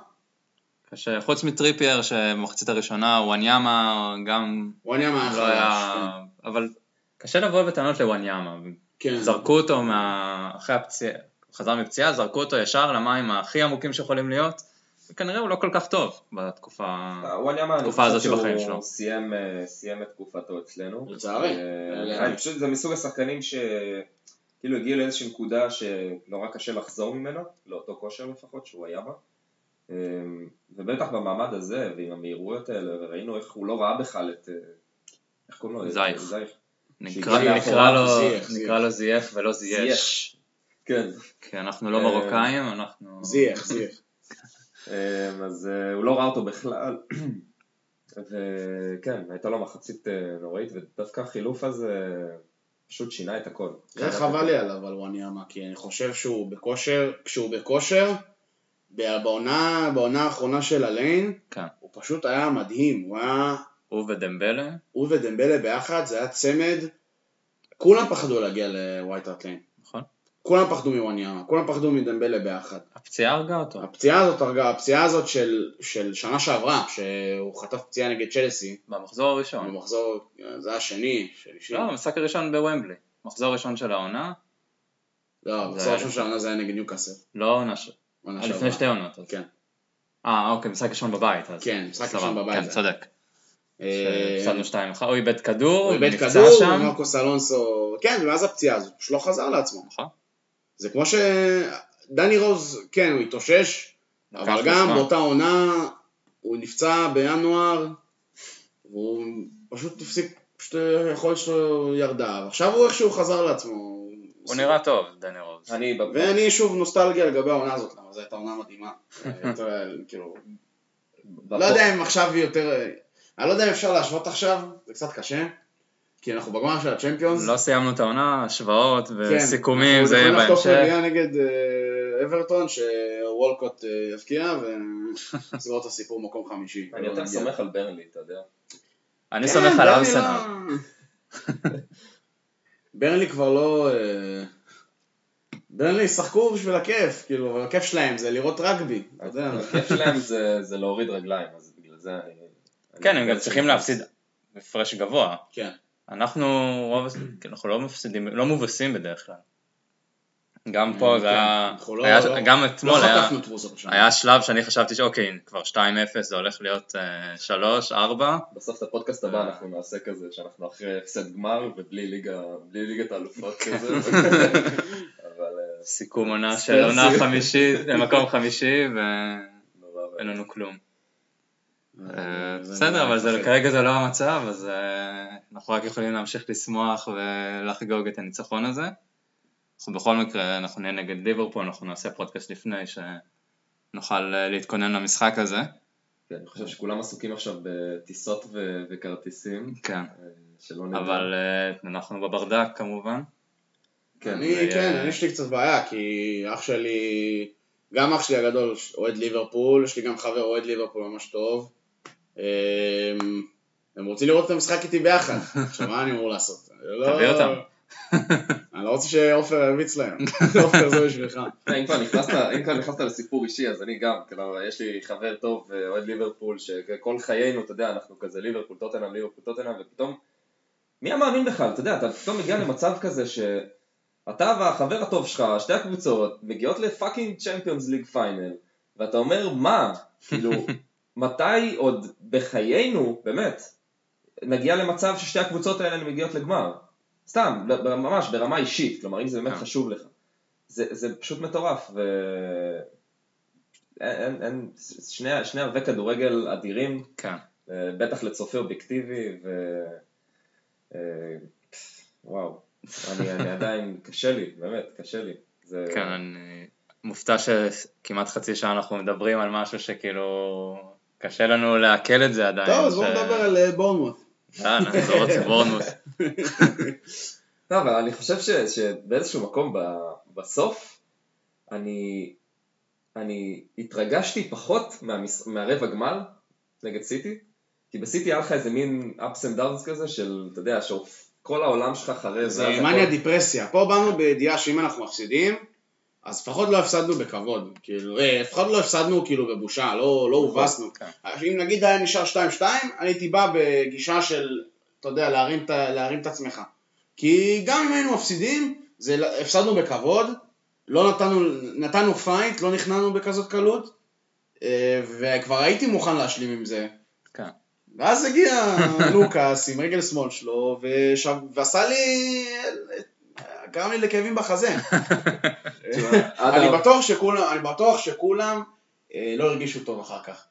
קשה, חוץ מטריפייר שבמחצית הראשונה וואניאמה גם
וואניאמה היה
לא. היה... אבל קשה לבוא בטענות לוואניאמה.
כן.
זרקו אותו מה... אחרי הפציעה, חזר מפציעה, זרקו אותו ישר למים הכי עמוקים שיכולים להיות, וכנראה הוא לא כל כך טוב בתקופה... התקופה הזאת שבחיים
שהוא
שלו.
סיים, אה, סיים את תקופתו אצלנו.
לצערי.
אה,
אה,
אני חושב שזה מסוג השחקנים שכאילו הגיעו לאיזושהי נקודה שנורא קשה לחזור ממנה, לאותו כושר לפחות שהוא היה בה. אה, ובטח במעמד הזה ועם המהירויות האלה, וראינו איך הוא לא ראה בכלל את... אה, איך קוראים לו?
זייך.
זייך.
נקרא, לו,
זייח,
נקרא לו זייח ולא זייש.
כן.
כי אנחנו לא
אה,
מרוקאים, אנחנו...
זייח, זייח.
אמ, אז אה, הוא לא ראה אותו בכלל, [CLEARS THROAT] וכן, הייתה לו מחצית אה, נוראית, ודווקא החילוף הזה פשוט שינה את הכל.
זה חבל לי עליו על וואניאמה, כי אני חושב שהוא בכושר, כשהוא בכושר, בעונה, בעונה האחרונה של הליין,
כן.
הוא פשוט היה מדהים, הוא היה,
הוא ודמבלה,
הוא ודמבלה ביחד, זה היה צמד, כולם פחדו להגיע לווייט הארט ליין. כולם פחדו מוואניאמה, כולם פחדו מדמבלה ביחד.
הפציעה הרגה אותו.
הפציעה הזאת הרגה, הפציעה הזאת של, של שנה שעברה, שהוא חטף פציעה נגד צ'לסי,
במחזור הראשון.
במחזור, זה השני, שלישי.
לא, המשחק הראשון בוומבלי. מחזור ראשון של העונה,
לא, המחזור הראשון של העונה זה היה נגד ניוקאסל.
לא העונה ש... לפני. שתי עונות. אז.
כן.
אה, אוקיי, משחק ראשון בבית. אז.
כן, משחק ראשון בבית
כן. צודק.
אה,
הפסדנו 2-1, הוא איבד כדור,
הוא איבד כדור. מרקוס אלונסו, כן, ומאז הפציעה הזאת, פשוט לא חזר לעצמו.
נכון.
זה כמו שדני רוז, כן, הוא התאושש, אבל גם
זמן.
באותה עונה, הוא נפצע בינואר, והוא פשוט הפסיק, פשוט היכולת שלו ירדה, ועכשיו הוא איכשהו חזר לעצמו.
הוא נראה טוב, דני רוז.
אני,
ואני שוב נוסטלגיה לגבי העונה הזאת, למה זו הייתה עונה מדהימה. [LAUGHS] יותר, כאילו,
בפו-
לא יודע אם עכשיו היא יותר, אני לא יודע אם אפשר להשוות עכשיו, זה קצת קשה, כי אנחנו בגמר של הצ'מפיונס.
לא סיימנו את העונה, השוואות
כן,
וסיכומים,
אנחנו
זה יהיה
יכולים לחטוף
בהמשך.
רביעייה נגד אה, אברטון, שוולקוט אה, יבקיע, ונסגור [LAUGHS] את הסיפור מקום חמישי.
אני יותר סומך על ברנלי, אתה יודע.
אני
כן,
סומך על
ברנלי
ארסנל.
לא- [LAUGHS] ברנלי כבר לא... אה, ברנלי ישחקו בשביל הכיף, כאילו, אבל הכיף שלהם זה לראות רגבי, אתה יודע.
הכיף שלהם זה זה להוריד רגליים, אז בגלל זה.
כן, הם גם צריכים להפסיד הפרש גבוה.
כן.
אנחנו רוב, [CLEARS THROAT] אנחנו לא מפסידים, לא מובסים בדרך כלל. גם פה זה
כן,
היה,
לא-
היה- גם אתמול
לא
היה, שלב שאני חשבתי שאוקיי, כבר 2-0 זה הולך להיות אה, 3, 4,
בסוף את הפודקאסט הבא אנחנו נעשה כזה, שאנחנו אחרי הפסד גמר ובלי ליגה, בלי ליגת האלופות כזה. [LAUGHS] אה,
סיכום עונה של. עונה חמישית, מקום חמישי ואין. לנו כלום.
אה,
בסדר, אבל. כרגע זה לא המצב, אז אה, אנחנו רק יכולים להמשיך לשמוח ולחגוג את הניצחון הזה. אנחנו בכל מקרה, אנחנו נהיה נגד ליברפול, אנחנו נעשה פודקאסט לפני שנוכל אה, להתכונן למשחק הזה.
כן, אני חושב שכולם עסוקים עכשיו בטיסות ו- וכרטיסים.
כן.
שלא נדע.
אבל אנחנו בברדק כמובן.
כן,
אני,
זה-
כן, אני יש לי קצת בעיה, כי אח שלי, גם אח שלי הגדול אוהד ליברפול, יש לי גם חבר אוהד ליברפול ממש טוב. אמ, הם רוצים לראות את המשחק איתי ביחד. עכשיו, מה אני אמור לעשות? לא-
תביא אותם.
אני לא רוצה שעופר ירביץ להם. [LAUGHS] עופר זה בשבילך.
אה, אם כבר נכנסת, לסיפור אישי, אז אני גם, כלומר, יש לי חבר טוב, אה, אוהד ליברפול, שכל חיינו, אתה יודע, אנחנו כזה ליברפול, טוטנאם, ליברפול, טוטנאם, ופתאום, מי היה מאמין בכלל, אתה יודע, אתה פתאום מגיע למצב כזה שאתה והחבר הטוב שלך, שתי הקבוצות, מגיעות ל fucking Champions League final, ואתה אומר, מה, כאילו, מתי עוד בחיינו, באמת, נגיע למצב ששתי הקבוצות האלה מגיעות לגמר? סתם, ממש ברמה אישית, כלומר, אם זה באמת
כן.
חשוב לך. זה, זה פשוט מטורף, ו... אין, אין, שני, שני ערבי כדורגל אדירים,
כן.
אה, בטח לצופה אובייקטיבי, ו... אה, וואו, אני, אני עדיין, קשה לי, באמת, קשה לי. זה...
כן, אני מופתע שכמעט חצי שעה אנחנו מדברים על משהו שכאילו קשה לנו לעכל את זה עדיין.
טוב, אז בואו נדבר על אה, בורנמוט.
אה, נחזור לבורנמוט. [LAUGHS] [LAUGHS]
לא, אבל אני חושב ש, שבאיזשהו מקום ב, בסוף, אני, אני התרגשתי פחות מהמס, מהרבע גמר נגד סיטי, כי בסיטי היה לך איזה מין ups and downs כזה של, אתה יודע, שכל העולם שלך חרב.
זה מניה
הכל-
דיפרסיה. פה באנו בידיעה שאם אנחנו מפסידים, אז לפחות לא הפסדנו בכבוד. כאילו, אה, לפחות לא הפסדנו כאילו בבושה, לא לא הובסנו.
כן.
אם נגיד היה נשאר 2-2, אני הייתי בא בגישה של, אתה יודע, להרים להרים את עצמך. כי גם אם היינו מפסידים, זה, לא- הפסדנו בכבוד, לא נתנו, נתנו fight, לא נכנענו בכזאת קלות, אה, וכבר הייתי מוכן להשלים עם זה.
כן.
ואז הגיע לוקאס עם רגל שמאל שלו. ועשה לי... גרם לי לכאבים בחזה. [LAUGHS] אני בטוח שכולם, אני בטוח שכולם אה, לא הרגישו טוב אחר כך.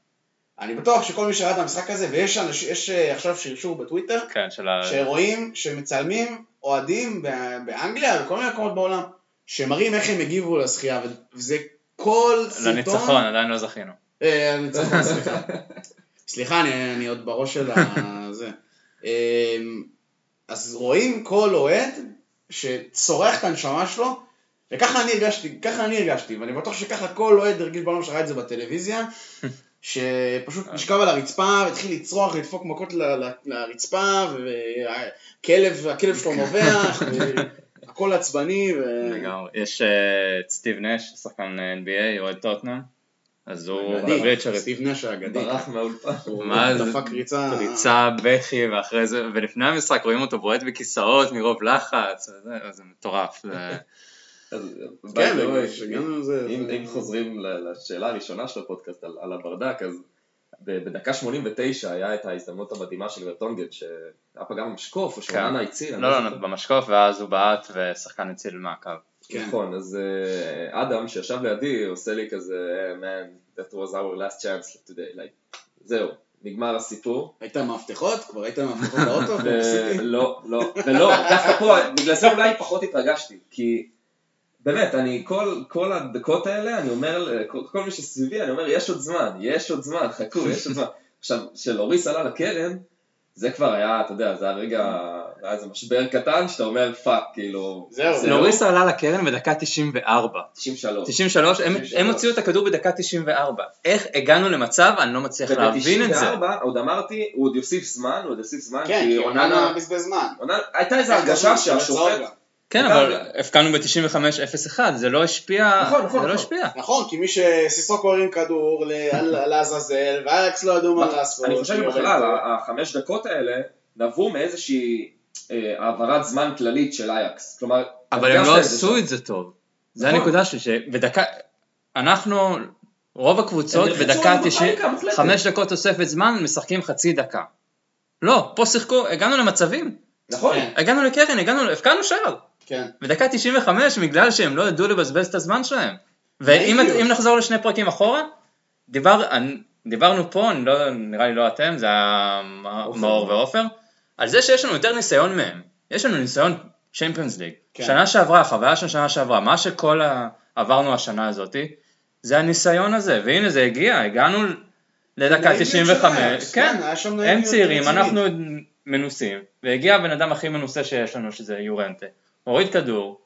אני בטוח שכל מי שראה את המשחק הזה, ויש אנש, יש אה, עכשיו שרשור בטוויטר,
כן, של ה...
שרואים, שמצלמים אוהדים באנגליה ובכל מיני מקומות בעולם, שמראים איך הם הגיבו לזכייה, וזה כל סרטון...
לניצחון, עדיין לא זכינו.
אה, ניצחון, סליחה. [LAUGHS] סליחה, אני, אני עוד בראש של הזה. אה, אז רואים כל אוהד שצורח את הנשמה שלו, וככה אני הרגשתי, ככה אני הרגשתי, ואני בטוח שככה כל אוהד הרגיש בעולם שראה את זה בטלוויזיה, שפשוט נשכב על הרצפה והתחיל לצרוח, לדפוק מכות ל- ל- לרצפה, והכלב, הכלב שלו נובח, [LAUGHS] הכל עצבני, ו...
לגמרי. יש אה, את סטיב נש, שחקן אה, NBA, אוהד טוטנאם, אז הוא את שרית.
סטיב נש האגדי.
ברח מהאולפן.
הוא
מה זה?
דפק ריצה...
ריצה, בכי, ואחרי זה, ולפני המשחק רואים אותו בועט בכיסאות מרוב לחץ, זה מטורף.
כן.
אם חוזרים ל- לשאלה הראשונה של הפודקאסט על, על הברדק, אז בדקה 89 היה את ההזדמנות המדהימה של ורטונגן, שהיה פה גם משקוף, או
כן.
שאוננה הציל, אני
לא,
זוכר.
לא, במשקוף, ואז הוא בעט ושחקן הציל מהקו.
כן.
נכון, אז אה, אדם שישב לידי עושה לי כזה, "Hey, man, that was our last chance today, like, זהו, נגמר הסיפור.
היית מפתחות? כבר היית מפתחות באוטו?
לא, לא, ולא, דווקא פה, בגלל זה אולי פחות התרגשתי, כי באמת, אני כל, כל הדקות האלה, אני אומר, כל, כל מי שסביבי, אני אומר, יש עוד זמן, יש עוד זמן, חכו, יש עוד זמן. עכשיו, כשלוריס עלה לקרן, זה כבר היה, אתה יודע, זה הרגע, היה איזה משבר קטן, שאתה אומר, fuck, כאילו,
זהו.
לוריס עלה לקרן בדקה 94.
93.
93, הם-
93.
הם הוציאו את הכדור בדקה 94. איך הגענו למצב, אני לא מצליח להבין את זה.
וב-94, עוד אמרתי, הוא עוד יוסיף זמן, הוא עוד יוסיף זמן,
כן, כי
אוננה,
בזבז זמן.
אוננה- הייתה איזו הרגשה שהשופט,
כן. אבל הפקענו ב-95-0-1, זה לא השפיע,
נכון, נכון,
זה לא
נכון.
השפיע.
נכון, כי מי שסיסוקו הרים כדור לעזאזל, ואייקס לא ידעו מה לעשות.
אני חושב שבכלל, החמש דקות האלה נבעו מאיזושהי העברת זמן כללית של אייקס. כלומר,
אבל הם לא עשו. את זה טוב. זה
נכון.
הנקודה שלי, שבדקה, אנחנו, רוב הקבוצות בדקה
על
90,
בפאניקה מוחלטת.
חמש דקות תוספת זמן, משחקים חצי דקה. לא, פה שיחקו, הגענו למצבים,
נכון.
כן.
הגענו לקרן, הגענו, הפקענו שער.
כן.
בדקה 95 בגלל שהם לא ידעו לבזבז את הזמן שלהם. ואם נחזור לשני פרקים אחורה, דיבר, דיברנו פה, אני לא, נראה לי לא אתם, זה היה. מאור ועופר, על זה שיש לנו יותר ניסיון מהם. יש לנו ניסיון צ'מפיונס ליג.
כן.
שנה שעברה, החוויה של שנה שעברה, מה שכל ה... עברנו השנה הזאתי, זה הניסיון הזה, והנה זה הגיע, הגענו לדקה
נאיביות של
95,
אייקס,
כן,
שם
הם צעירים. אנחנו מנוסים, והגיע הבן אדם הכי מנוסה שיש לנו, שזה יורנטה. הוריד כדור,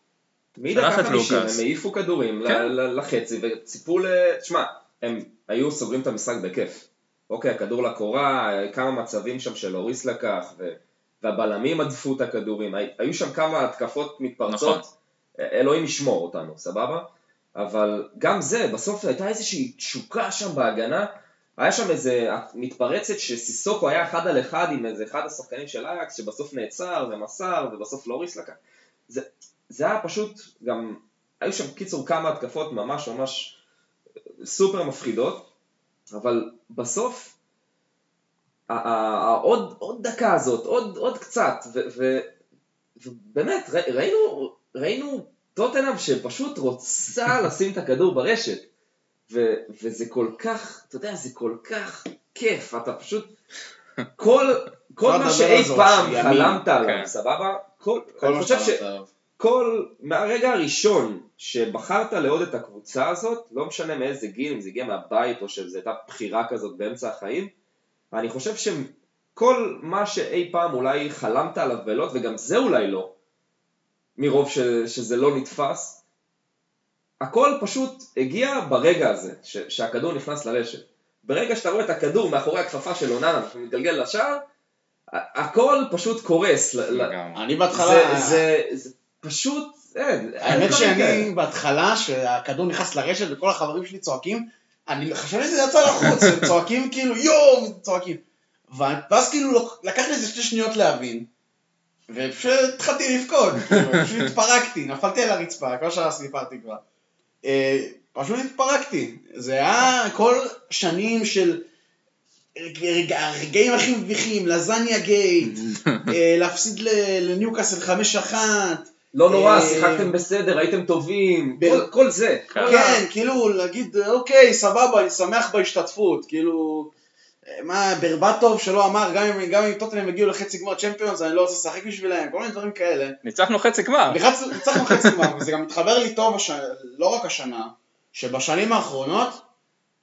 שלח את
50 הם
לוקאס.
העיפו כדורים
כן.
לחצי וציפו ל... תשמע, הם היו סוגרים את המשחק בכיף. אוקיי, הכדור לקורה, כמה מצבים שם של אוריס לקח, ו... והבלמים הדפו את הכדורים, הי- היו שם כמה התקפות מתפרצות,
נכון.
אלוהים ישמור אותנו, סבבה? אבל גם זה, בסוף הייתה איזושהי תשוקה שם בהגנה, היה שם איזה מתפרצת שסיסוקו היה אחד על אחד עם איזה אחד השחקנים של אייקס, שבסוף נעצר ומסר, ובסוף לוריס לקח. זה, זה היה פשוט גם, היו שם קיצור כמה התקפות ממש ממש סופר מפחידות, אבל בסוף, ה- ה- ה- עוד, עוד דקה הזאת, עוד, עוד קצת, ו, ו, ובאמת, ראינו, ראינו טוטנאם שפשוט רוצה [LAUGHS] לשים את הכדור ברשת, ו, וזה כל כך, אתה יודע, זה כל כך כיף, אתה פשוט, כל, כל
אפשר
מה שאי פעם. חלמת
כן.
עליו, סבבה? כל,
כל
אני חושב ש...
עליו.
כל, מהרגע הראשון שבחרת לאהוד את הקבוצה הזאת, לא משנה מאיזה גיל, אם זה הגיע מהבית או שזו הייתה בחירה כזאת באמצע החיים, אני חושב שכל מה שאי פעם אולי חלמת עליו בלוט, וגם זה אולי לא, מרוב ש, שזה לא נתפס, הכל פשוט הגיע ברגע הזה, ש, שהכדור נכנס לרשת. ברגע שאתה רואה את הכדור מאחורי הכפפה של אוננה ומתגלגל לשער, הכל פשוט קורס.
אני בהתחלה...
זה פשוט, אין, אין
האמת. שאני בהתחלה, שהכדור נכנס לרשת וכל החברים שלי צועקים, אני חשבתי שזה יצא לחוץ, הם צועקים כאילו יואו, צועקים. ואז כאילו לקח לי איזה שתי שניות להבין, ופשוט התחלתי לבכות, כאילו, פשוט התפרקתי, נפלתי על הרצפה, כל שעה סיפרתי כבר. אה, פשוט התפרקתי. זה היה כל שנים של רגע- הרגעים הכי מביכים, לזניה גייט, אה, להפסיד לניוקאסל חמש אחת,
לא נורא,
אה,
שיחקתם בסדר, הייתם טובים, כל- כל זה.
כן.
כן, כאילו להגיד, אוקיי, סבבה, אני שמח בהשתתפות, כאילו, מה, ברבטוב שלא אמר, גם אם, גם אם טוטנאם הגיעו לחצי גמר צ'מפיונס, אני לא רוצה לשחק בשבילם, כל מיני דברים כאלה.
ניצחנו חצי גמר.
ניצחנו חצי גמר, וזה גם מתחבר לי טוב, הש... לא רק השנה, שבשנים האחרונות,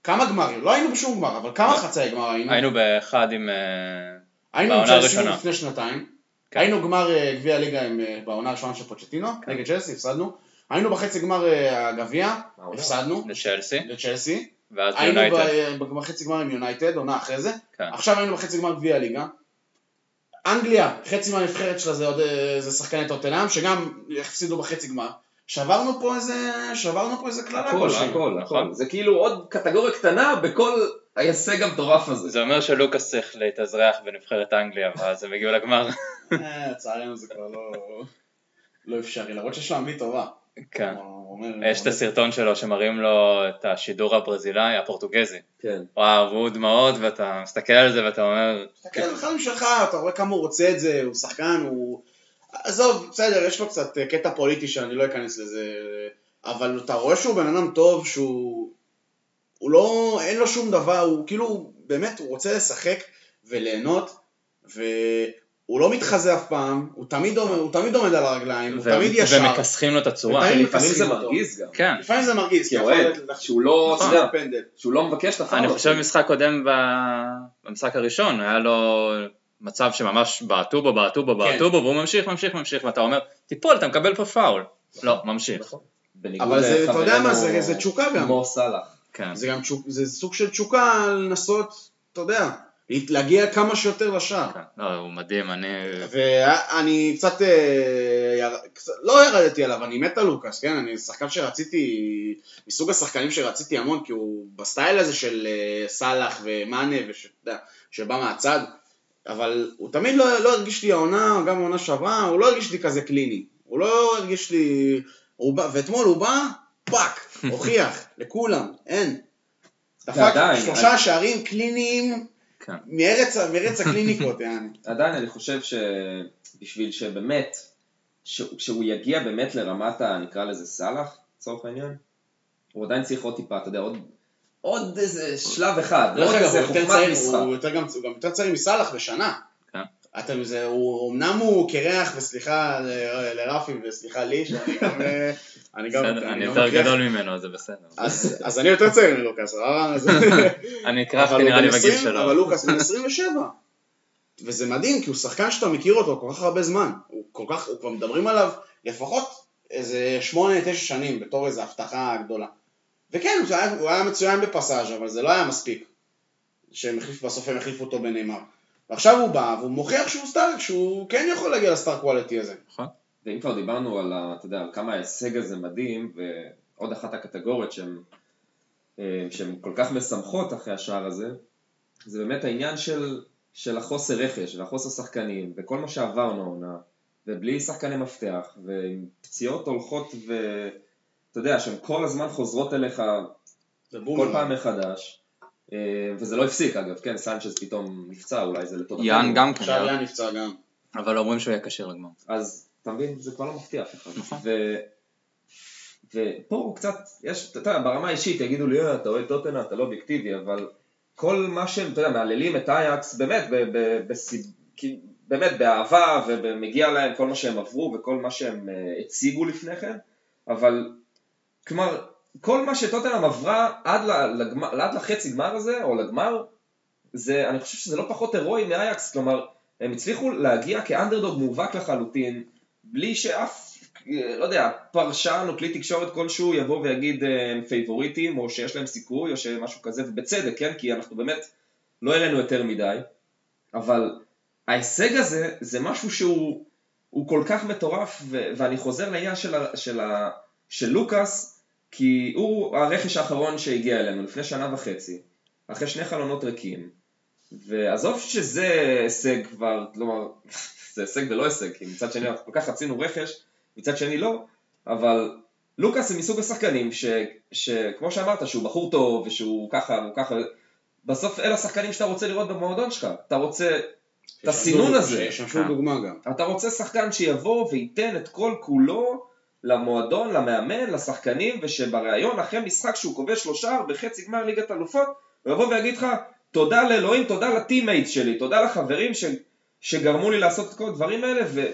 כמה גמרים, לא היינו בשום גמר, אבל כמה חצאי גמר היינו?
היינו באחד עם... אה,
היינו עם
בעונה הראשונה.
לפני שנתיים. היינו גמר אה, גביע הליגה אה, בעונה הראשונה של פוצ'טינו, נגד צ'לסי, הפסדנו, היינו בחצי גמר אה, הגביע,
העונה?
הפסדנו,
לצ'לסי,
לצ'לסי,
ואז
היינו
יונייטד.
ב- בחצי גמר עם יונייטד, עונה אחרי זה,
כן.
עכשיו היינו בחצי גמר גביע הליגה. אנגליה, חצי מהנבחרת שלה זה עוד זה שחקני טוטנאם, שגם הפסידו בחצי גמר. שברנו פה איזה, שברנו פה איזה קללה
הכל,
כלשהי.
הכל, הכל. זה כאילו עוד קטגוריה קטנה בכל ההישג המטורף הזה.
זה אומר שלוקאס צריך להתאזרח בנבחרת אנגליה, ואז הם הגיעו לגמר.
אה, לצערנו זה כבר לא... לא אפשרי, למרות שיש לו אנגלית טובה.
כן. יש את הסרטון שלו שמראים לו את השידור הברזילאי, הפורטוגזי.
כן.
וואו, והוא דמעות, ואתה מסתכל על זה ואתה אומר,
תסתכל על החיים שלך, אתה רואה כמה הוא רוצה את זה, הוא שחקן, הוא... עזוב, בסדר, יש לו קצת אה, קטע פוליטי שאני לא אכנס לזה, אבל אתה רואה שהוא בן אדם טוב, שהוא... הוא לא... אין לו שום דבר, הוא כאילו, באמת, הוא רוצה לשחק וליהנות, והוא לא מתחזה אף פעם, הוא תמיד עומד, הוא תמיד עומד על הרגליים, הוא
ו-
תמיד ישר.
ומכסחים לו את הצורה.
לפעמים זה. מרגיז גם.
כן.
לפעמים זה מרגיז,
כי
יכול
אוהד, שהוא לא, אתה
נכון,
יודע,
פנדל.
שהוא לא מבקש את.
אני חושב במשחק קודם במשחק הראשון, היה לו מצב שממש בעטו בו, בעטו בו, בעטו בו, והוא ממשיך, ממשיך, ממשיך, ואתה אומר, תיפול, אתה מקבל פה פאול. לא, ממשיך.
נכון.
אבל זה, אתה יודע מה, זה, זה תשוקה גם.
מו סאלח.
כן.
זה גם תשוק, זה סוג של תשוקה לנסות, אתה יודע, להגיע כמה שיותר לשער.
כן. לא, הוא מדהים, אני...
ואני קצת, אה, יר... קצת, לא ירדתי עליו, אני מת על לוקאס, כן? אני שחקן שרציתי, מסוג השחקנים שרציתי המון, כי הוא בסטייל הזה של אה, סאלח ומאנה, וש- שבא מהצד, אבל הוא תמיד לא, לא הרגיש לי העונה, גם העונה שעברה, הוא לא הרגיש לי כזה clinical. הוא לא הרגיש לי... הוא בא, ואתמול הוא בא, fuck, [LAUGHS] הוכיח, לכולם, אין. דפק שלושה שערים קליניים
כן.
מארץ, הקליניקות, [LAUGHS] יעני.
עדיין אני חושב שבשביל שבאמת, כשהוא יגיע באמת לרמת ה... נקרא לזה סאלח, לצורך העניין, הוא עדיין צריך עוד טיפה, אתה יודע, עוד, עוד איזה שלב אחד, עוד איזה חוכמת משחק.
הוא יותר צעיר מסאלח בשנה. אתם זה, הוא, אמנם הוא קרח, וסליחה לרפי וסליחה לי, שאני גם, אה, אני גם,
בסדר, אני יותר. גדול ממנו, זה בסדר.
אז, אני יותר צעיר מלוקאס, סבבה? [LAUGHS]
אני קרחתי נראה לי בגיל
20,
שלו.
אבל לוקאס בן 27. וזה מדהים, כי הוא שחקן שאתה מכיר אותו כל כך הרבה זמן. הוא כל כך, כבר מדברים עליו לפחות איזה 8-9 שנים, בתור איזו הבטחה גדולה. וכן, הוא היה, הוא היה מצוין בפסאז', אבל זה לא היה מספיק. שהם החליפו, בסוף הם החליפו אותו בנאמר. ועכשיו הוא בא, והוא מוכיח שהוא סטאר, שהוא כן יכול להגיע לסטאר קואליטי הזה.
ואם כבר דיברנו על, ה, אתה יודע, על כמה ההישג הזה מדהים, ועוד אחת הקטגוריות שהן אה, שהן כל כך משמחות אחרי השער הזה, זה באמת העניין של, של החוסר רכש והחוסר שחקנים וכל מה שעברנו העונה, ובלי שחקני מפתח, ועם פציעות הולכות ואתה יודע, שהן כל הזמן חוזרות אליך כל. פעם מחדש, וזה לא הפסיק אגב, כן, סנצ'ז פתאום נפצע, אולי זה לטובתנו.
יאן גם כן,
עכשיו
היה.
יאן נפצע גם.
אבל אומרים שהוא יהיה כשיר לגמר.
אז אתה מבין, זה כבר לא מפתיע אף אחד.
נכון.
ו... ופה הוא קצת, יש, אתה יודע, ברמה האישית יגידו לי, "אה, אתה אוהד טוטנה, אתה לא אובייקטיבי, אבל כל מה שהם, אתה יודע, מהללים את אייקס, באמת, באמת, באהבה, ומגיע להם כל מה שהם עברו וכל מה שהם uh, הציגו לפני כן, אבל, כלומר, כל מה שטוטנאם עברה עד, לגמר, עד לחצי גמר הזה, או לגמר, זה, אני חושב שזה לא פחות הירואי מאייקס, כלומר, הם הצליחו להגיע כאנדרדוג מובהק לחלוטין, בלי שאף, אה, לא יודע, פרשן או כלי תקשורת כלשהו יבוא ויגיד אה, הם פייבוריטים, או שיש להם סיכוי, או שמשהו כזה, ובצדק, כן? כי אנחנו באמת לא העלינו יותר מדי, אבל ההישג הזה, זה משהו שהוא הוא כל כך מטורף, ו- ואני חוזר לעניין של, ה- של, ה- של לוקאס, כי הוא הרכש האחרון שהגיע אלינו לפני שנה וחצי, אחרי שני חלונות ריקים, ועזוב שזה הישג כבר, כלומר, [LAUGHS] זה הישג ולא הישג, כי מצד שני אנחנו כל כך רצינו רכש, מצד שני לא, אבל לוקאס זה מסוג השחקנים ש, שכמו שאמרת, שהוא בחור טוב ושהוא ככה והוא ככה, בסוף אלה השחקנים שאתה רוצה לראות במועדון שלך, אתה רוצה את הסינון הזה,
שישמשו
כן.
דוגמה גם.
אתה רוצה שחקן שיבוא וייתן את כל כולו למועדון, למאמן, לשחקנים, ושבריאיון אחרי משחק שהוא כובש שלושה בחצי גמר ליגת אלופות, הוא יבוא ויגיד לך תודה לאלוהים, תודה ל teammates שלי, תודה לחברים ש, שגרמו לי לעשות את כל הדברים האלה, ו,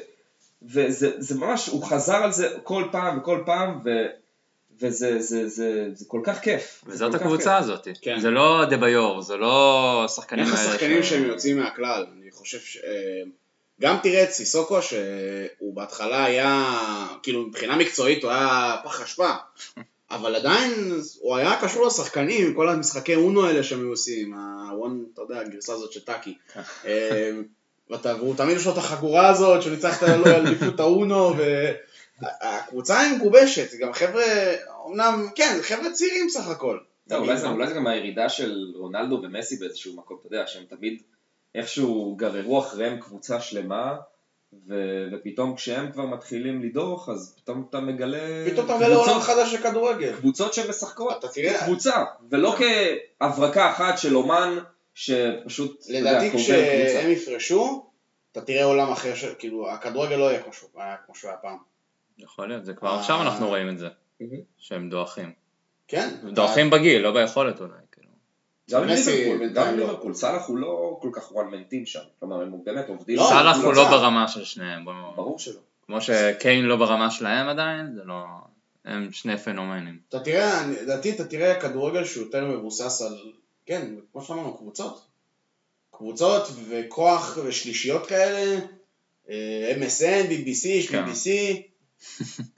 וזה זה ממש, הוא חזר על זה כל פעם וכל פעם, ו, וזה זה, זה, זה כל כך כיף. זה
וזאת הקבוצה הזאת.
כן.
זה לא דה ביור, זה לא השחקנים
איך
האלה.
השחקנים
ש-
שהם יוצאים מהכלל, אני חושב ש... גם תראה את סיסוקו שהוא בהתחלה היה, כאילו מבחינה מקצועית הוא היה פח אשפה, [LAUGHS] אבל עדיין הוא היה קשור לשחקנים, עם כל המשחקי אונו האלה שהם היו עושים, הוואן, אתה יודע, הגרסה הזאת של טאקי. [LAUGHS] ואתה- והוא תמיד יש לו את החגורה הזאת, שהוא ניצח את האליפות האונו, והקבוצה היא מגובשת, גם חבר'ה, אמנם, כן, חבר'ה צעירים סך הכל.
לא, אולי זה גם הירידה של רונלדו ומסי באיזשהו מקום, אתה יודע, שהם תמיד איכשהו גררו אחריהם קבוצה שלמה, ו- ופתאום כשהם כבר מתחילים לדוך, אז פתאום אתה מגלה
פתאום אתה מגלה עולם חדש של כדורגל.
קבוצות שמשחקות
אתה תראה-
כקבוצה, ולא כהברקה אחת של אומן שפשוט,
לדעתי כשהם
קבוצה.
יפרשו, אתה תראה עולם אחר, ש- כאילו, הכדורגל לא יהיה כמו שהוא היה- כמו שהוא היה פעם.
יכול להיות, זה כבר
אה.
עכשיו אנחנו רואים את זה,
מהמם.
שהם דועכים.
כן?
דועכים בגיל, לא ביכולת אולי.
גם ליברפול,
לא.
ליברפול, סאלח הוא לא כל כך man team שם, כלומר הם באמת עובדים.
לא,
סאלח
הוא לא.
ברמה של שניהם,
ברור שלא.
כמו שקיין לא ברמה שלהם עדיין, זה לא... הם שני פנומנים.
אתה תראה, לדעתי אתה תראה כדורגל שהוא יותר מבוסס על, כן, כמו שאמרנו, קבוצות. קבוצות וכוח ושלישיות כאלה, אה, MSN, BBC,
כן.
BBC,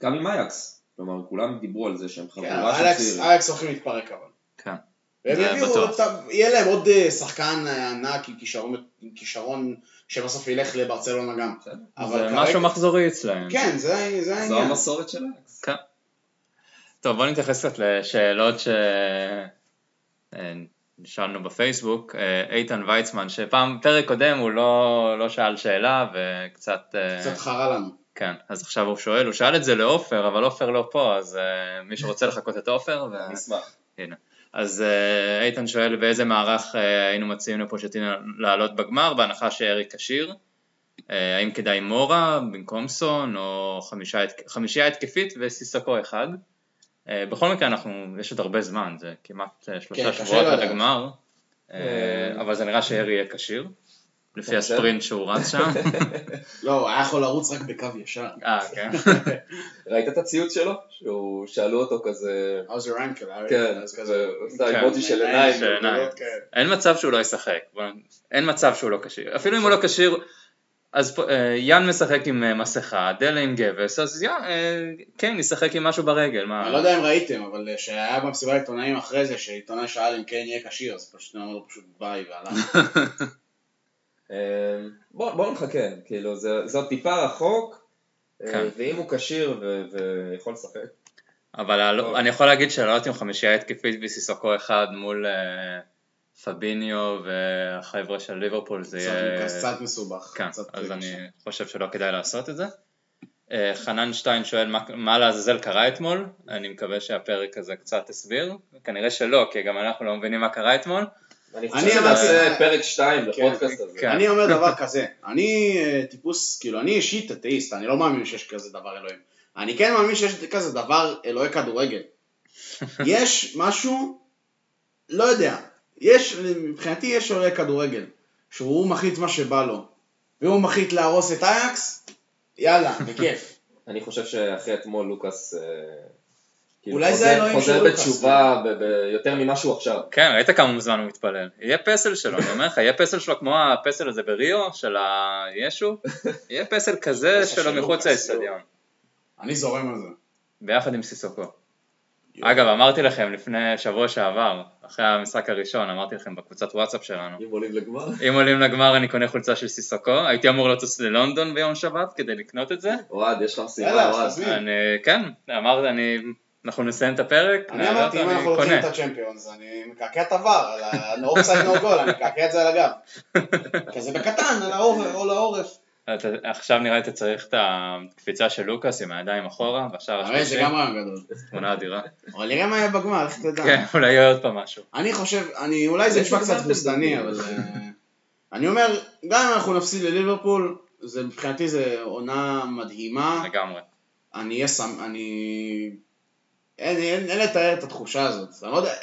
גם עם אייקס, כלומר כולם דיברו על זה שהם
כן,
חבורה של
אייקס
צעירים.
אייקס הולכים להתפרק אבל.
כן.
והם
זה
יביאו. אותם- יהיה להם עוד אה, שחקן אה, ענק עם כישרון, עם כישרון שבסוף ילך לברצלונה גם. אבל
זה
כרגע-
משהו מחזורי אצלהם.
כן, זה זה
זו
העניין.
המסורת של אייקס.
כן. טוב, בוא נתייחס קצת לשאלות שנשאלנו בפייסבוק. אה, איתן ויצמן, שפעם, פרק קודם הוא לא, לא שאל שאלה וקצת... אה,
קצת חרה לנו.
כן, אז עכשיו הוא שואל, הוא שאל את זה לעופר, אבל עופר לא פה, אז אה, מי שרוצה לחכות את עופר, ו...
נשמח.
הנה. אז אה, איתן שואל באיזה מערך אה, היינו מציעים לפושטינו לעלות בגמר, בהנחה שארי כשיר. אה, האם כדאי מורה במקום סון, או חמישה, חמישייה התקפית וסיסוקו אחד. בכל מקרה, אנחנו, יש עוד הרבה זמן, זה כמעט שלושה
כן,
שבועות עד. הגמר. אבל זה נראה שארי יהיה כשיר, לפי? הספרינט שהוא רץ שם. [LAUGHS]
לא, הוא היה יכול לרוץ רק בקו ישר.
אה, כן. [LAUGHS]
ראית את הציוץ שלו? שהוא שאלו אותו כזה,
How's your ankle?
כן,
אז כזה.
הוא עשה
כן,
אימוג'י של
עיניים.
אין מצב שהוא לא ישחק, אין מצב שהוא לא כשיר, אפילו אם הוא לא כשיר, אז אה, יאן משחק עם אה, מסכה, דלה עם גבס, אז יא, אה, כן, ישחק עם משהו ברגל, מה...
אני לא יודע אם ראיתם, אבל שהיה במסיבת עיתונאים אחרי זה, שעיתונאי שאל אם קיין יהיה כשיר, אז פשוט אמר לו פשוט ביי והלך. [LAUGHS]
אמ, בוא בוא נחכה, כאילו זה זה עוד טיפה רחוק, אה,
כן.
ואם הוא כשיר ו- ויכול לשחק,
אבל ה- אני יכול להגיד שלעלות עם חמישייה התקפית וסיסוקו אחד מול אה, פביניו והחבר'ה של ליברפול זה יהיה...
קצת- מסובך.
כן,
קצת
אז. אני חושב שלא כדאי לעשות את זה. אה, חנן שטיין שואל מה, מה לעזאזל קרה אתמול, אני מקווה שהפרק הזה קצת הסביר, כנראה שלא, כי גם אנחנו לא מבינים מה קרה אתמול.
אני חושב שנעשה פרק 2
כן,
לפודקאסט הזה.
כן.
אני אומר [LAUGHS] דבר כזה, אני אה, טיפוס, כאילו אני אישית אתאיסט, אני לא מאמין שיש כזה דבר אלוהים. אני כן מאמין שיש כזה דבר אלוהי כדורגל. [LAUGHS] יש משהו, לא יודע, יש, מבחינתי יש אלוהי כדורגל, שהוא מחליט מה שבא לו, והוא מחליט להרוס את אייקס, יאללה, בכיף. [LAUGHS]
אני חושב שאחרי אתמול לוקאס אה,
אולי זה האלוהים של
חוזר. בתשובה יותר ממה שהוא עכשיו.
כן, ראית כמה זמן הוא מתפלל. יהיה פסל שלו, אני אומר לך, יהיה פסל שלו כמו הפסל הזה בריו, של הישו, יהיה פסל כזה שלו
של
מחוץ לאצטדיון,
אני זורם על זה.
ביחד עם סיסוקו. אגב, אמרתי לכם לפני שבוע שעבר, אחרי המשחק הראשון, אמרתי לכם בקבוצת וואטסאפ שלנו,
אם עולים לגמר.
אם עולים לגמר אני קונה חולצה של סיסוקו, הייתי אמור לטוס ללונדון ביום שבת כדי לקנות את זה,
אוהד, יש לך
יאללה,
אוהד.
כן, אמרתי, אני, אנחנו נסיים את הפרק,
אני אמרתי, אם אנחנו לוקחים. את הצ'מפיונס, אני מקעקע את הוואר, על ה-offside no goal, אני מקעקע את זה על הגב. [LAUGHS] כזה בקטן, על העורף, או לעורף.
אתה, עכשיו נראה לי אתה צריך את הקפיצה של לוקאס עם הידיים אחורה, בשער
הרי זה
השלישי,
גם רעיון גדול.
תמונה אדירה.
אבל נראה מה יהיה בגמר, איך תדע.
כן, אולי יהיה עוד פעם משהו.
אני חושב, אני, אולי זה נשמע קצת
מדברים?
אבל... אה, אני אומר, גם אם אנחנו נפסיד לליברפול, מבחינתי זה עונה מדהימה.
לגמרי.
אני... אין, אין, אין לתאר את התחושה הזאת. אני לא יודע,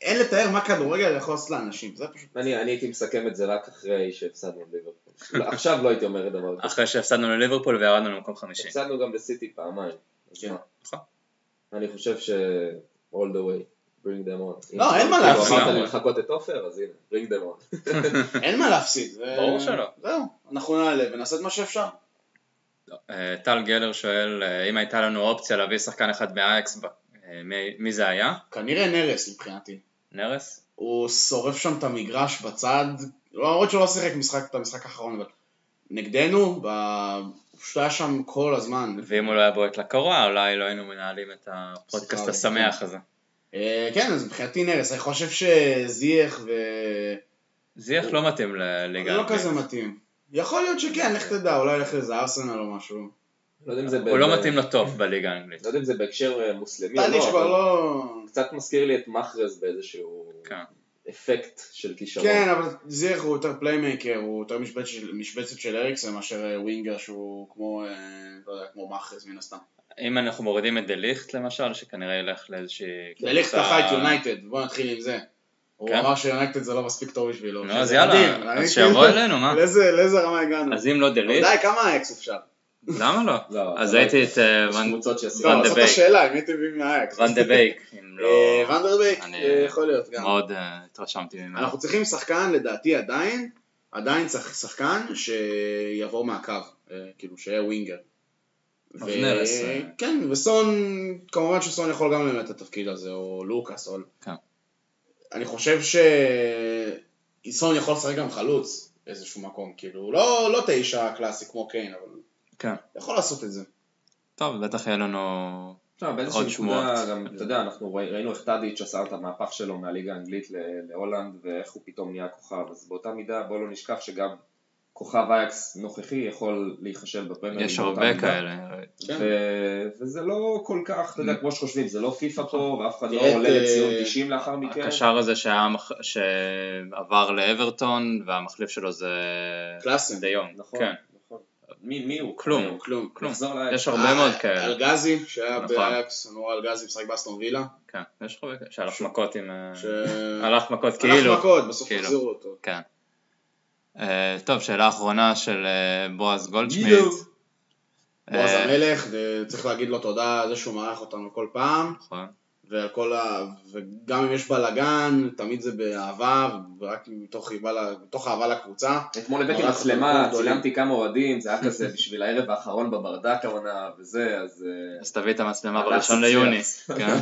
אין לתאר מה כדורגל יכול לעשות לאנשים. זה פשוט...
אני אני הייתי מסכם את זה רק אחרי שהפסדנו לליברפול. לא, עכשיו לא הייתי אומר דבר כזה.
אחרי שהפסדנו לליברפול וירדנו למקום חמישי.
הפסדנו גם בסיטי פעמיים.
כן.
נכון.
אני חושב ש... all the way. bring them on.
לא, אין מה להפסיד.
אמרת לי לחכות את עופר, אז הנה, bring them on. [LAUGHS]
אין מה להפסיד.
ברור שלא.
זהו, אנחנו נעלה ונעשה את מה שאפשר.
אה, טל גלר שואל, אה, אם הייתה לנו אופציה להביא שחקן אחד אה, מי- מי זה היה?
כנראה נרס מבחינתי.
נרס?
הוא שורף שם את המגרש בצד, למרות שהוא לא שיחק משחק, את המשחק האחרון, אבל נגדנו, ב- הוא פשוט היה שם כל הזמן.
ואם הוא לא היה בועט לקרוע, אולי לא היינו מנהלים את הפודקאסט השמח הזה.
אה, כן, אז מבחינתי נרס, אני חושב שזייח ו...
זייח לא מתאים לליגה.
לא. כזה מתאים. יכול להיות שכן, לך תדע, אולי ילך לאיזה ארסנל או משהו.
לא יודע אם זה ב-
הוא לא מתאים לו טוב בליגה האנגלית.
לא יודע אם זה בהקשר אה, מוסלמי או לא, אבל
לא...
קצת מזכיר לי את מחרז באיזשהו
כן.
אפקט של כישרון.
כן, אבל זייח הוא יותר playmaker, הוא יותר משבצת של- אריקסן מאשר אה, winger שהוא כמו, אה, לא יודע, כמו מחרז מן הסתם.
אם אנחנו מורידים את דליכט למשל, שכנראה ילך לאיזושהי... קבוצה-
דחה את יונייטד, בוא נתחיל עם זה. הוא
כן?
אמר שיונייטד זה לא מספיק טוב בשבילו.
נו,
שזה
אז יאללה, אז
אני
שיבוא
כאילו-
אלינו, מה?
לאיזה לאיזה רמה הגענו?
אז אם לא דליכט,
די, כמה אקס אפשר?
למה לא?
לא,
אז
זה לא
הייתי את אה,
יש
ון-
קבוצות שישימו.
ון
לא,
דה
זאת
בייק.
השאלה, אם הייתם מביאים מהאקס.
ואן דה בייק, [LAUGHS] אם לא...
אה, ונדרבייק,
אני-
אה, יכול להיות גם.
מאוד התרשמתי ממנו.
אנחנו צריכים שחקן, לדעתי עדיין, עדיין צריך שחקן שיעבור מהקו, כאילו שיהיה ווינגר.
אז
ו-
נרס, אה.
כן, וסון, כמובן שסון יכול גם למלא את התפקיד הזה, או לוקאס, או...
כן.
אני חושב שסון יכול לשחק גם חלוץ באיזשהו מקום, כאילו, לא לא תשע קלאסי כמו קיין, אבל
כן.
יכול לעשות את זה.
טוב, בטח יהיה לנו...
עכשיו, באיזושהי
עוד
נקודה,
שמועות.
גם, אתה יודע, אנחנו ראי- ראינו איך טאדיץ' עשה את המהפך שלו מהליגה האנגלית ל- להולנד, ואיך הוא פתאום נהיה כוכב, אז באותה מידה בואו לא נשכח שגם כוכב אייאקס נוכחי יכול להיכשל בפרמייר
יש הרבה
מידה.
כאלה.
כן.
ו- וזה לא כל כך, אתה יודע, כמו שחושבים, זה לא פיפא פה, ואף אחד לא עולה
אה,
לציון 90 לאחר מכן.
הקשר הזה שעבר לאוורטון, והמחליף שלו זה...
קלאסן.
דה יונג.
נכון,
כן.
נכון. מי מי הוא?
כלום.
היום?
כלום.
כלום. יש הרבה מאוד
אה,
כאלה.
אלגזי, שהיה
נכון.
באייאקס, נורא אלגזי משחק באסטון וילה.
כן, יש הרבה כאלה. שהלך מכות עם... אה, הלך מכות
הלך
כאילו.
מכות, בסוף
כאילו.
החזירו אותו.
כן. אה, טוב, שאלה אחרונה של בועז גולדשמיט.
בועז המלך, וצריך להגיד לו תודה על זה שהוא מארח אותנו כל פעם,
נכון.
ועל כל ה... וגם אם יש בלאגן, תמיד זה באהבה, ורק מתוך אהבה ל- מתוך אהבה לקבוצה.
אתמול הבאתי מצלמה. צילמתי כמה אוהדים, זה היה כזה [LAUGHS] בשביל הערב האחרון בברדק העונה וזה, אז... אה,
אז תביא את המצלמה בראשון. ליוני. [LAUGHS] כן.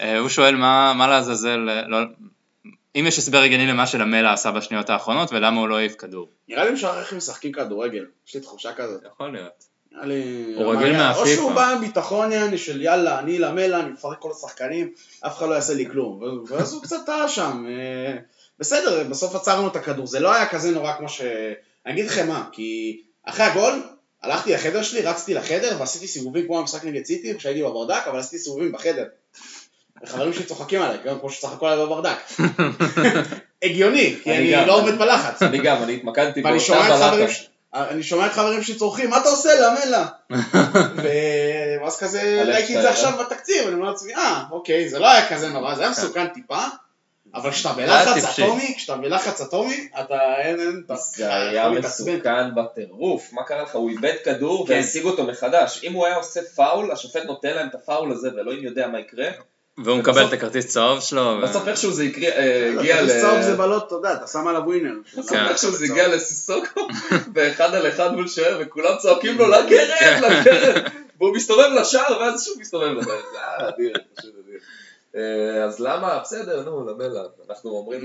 אה, הוא שואל מה מה לעזאזל, אה, לא- אם יש הסבר הגיוני למה שלמלה עשה בשניות האחרונות ולמה הוא לא העיף כדור.
נראה לי משער איך הם משחקים כדורגל, יש לי תחושה כזאת.
יכול להיות. הוא רגיל
או
מהפיפ"א.
שהוא בא עם ביטחון יעני של יאללה, אני למלה, אני מפרק כל השחקנים, אף אחד לא יעשה לי כלום. ואז הוא קצת טעה שם. אה, בסדר, בסוף עצרנו את הכדור, זה לא היה כזה נורא כמו ש... אני אגיד לכם מה, כי אחרי הגול, הלכתי לחדר שלי, רצתי לחדר ועשיתי סיבובים כמו במשחק נגד סיטי, כשהייתי בברדק, אבל עשיתי סיבובים בחדר. וחברים שלי צוחקים עליי, גם כמו שצחקו עליי בברדק. [LAUGHS] הגיוני, כי
אני.
לא עומד בלחץ.
אני גם, אני התמקדתי באותה
שומע אני שומע את חברים שלי צורכים, מה אתה עושה? [LAUGHS] ו- ואז כזה ראיתי את זה? עכשיו בתקציב, אני אומר לעצמי, אה, אוקיי, זה לא היה כזה נורא, זה היה מסוכן טיפה, אבל כשאתה בלחץ. אטומי, כשאתה בלחץ אטומי, אתה אין, אין, אתה
זה היה. מסוכן בטירוף, מה קרה לך? הוא איבד כדור
כן.
והשיג אותו מחדש. אם הוא היה עושה פאול, השופט נותן להם את הפאול הזה ואלוהים יודע מה יקרה.
והוא מקבל את הכרטיס צהוב שלו.
בסוף איכשהו זה יקרה- אה, הגיע ל...
כרטיס צהוב זה בלוט, אתה יודע, אתה שם עליו ווינר.
כן.
איכשהו זה הגיע לסיסוקו, ואחד על אחד מול שוער, וכולם צועקים לו לקרן, לקרן, והוא מסתובב לשער, ואז שוב מסתובב לשער. זה היה אדיר, פשוט אדיר. אה, אז למה? בסדר, נו, למלה. אנחנו אומרים Always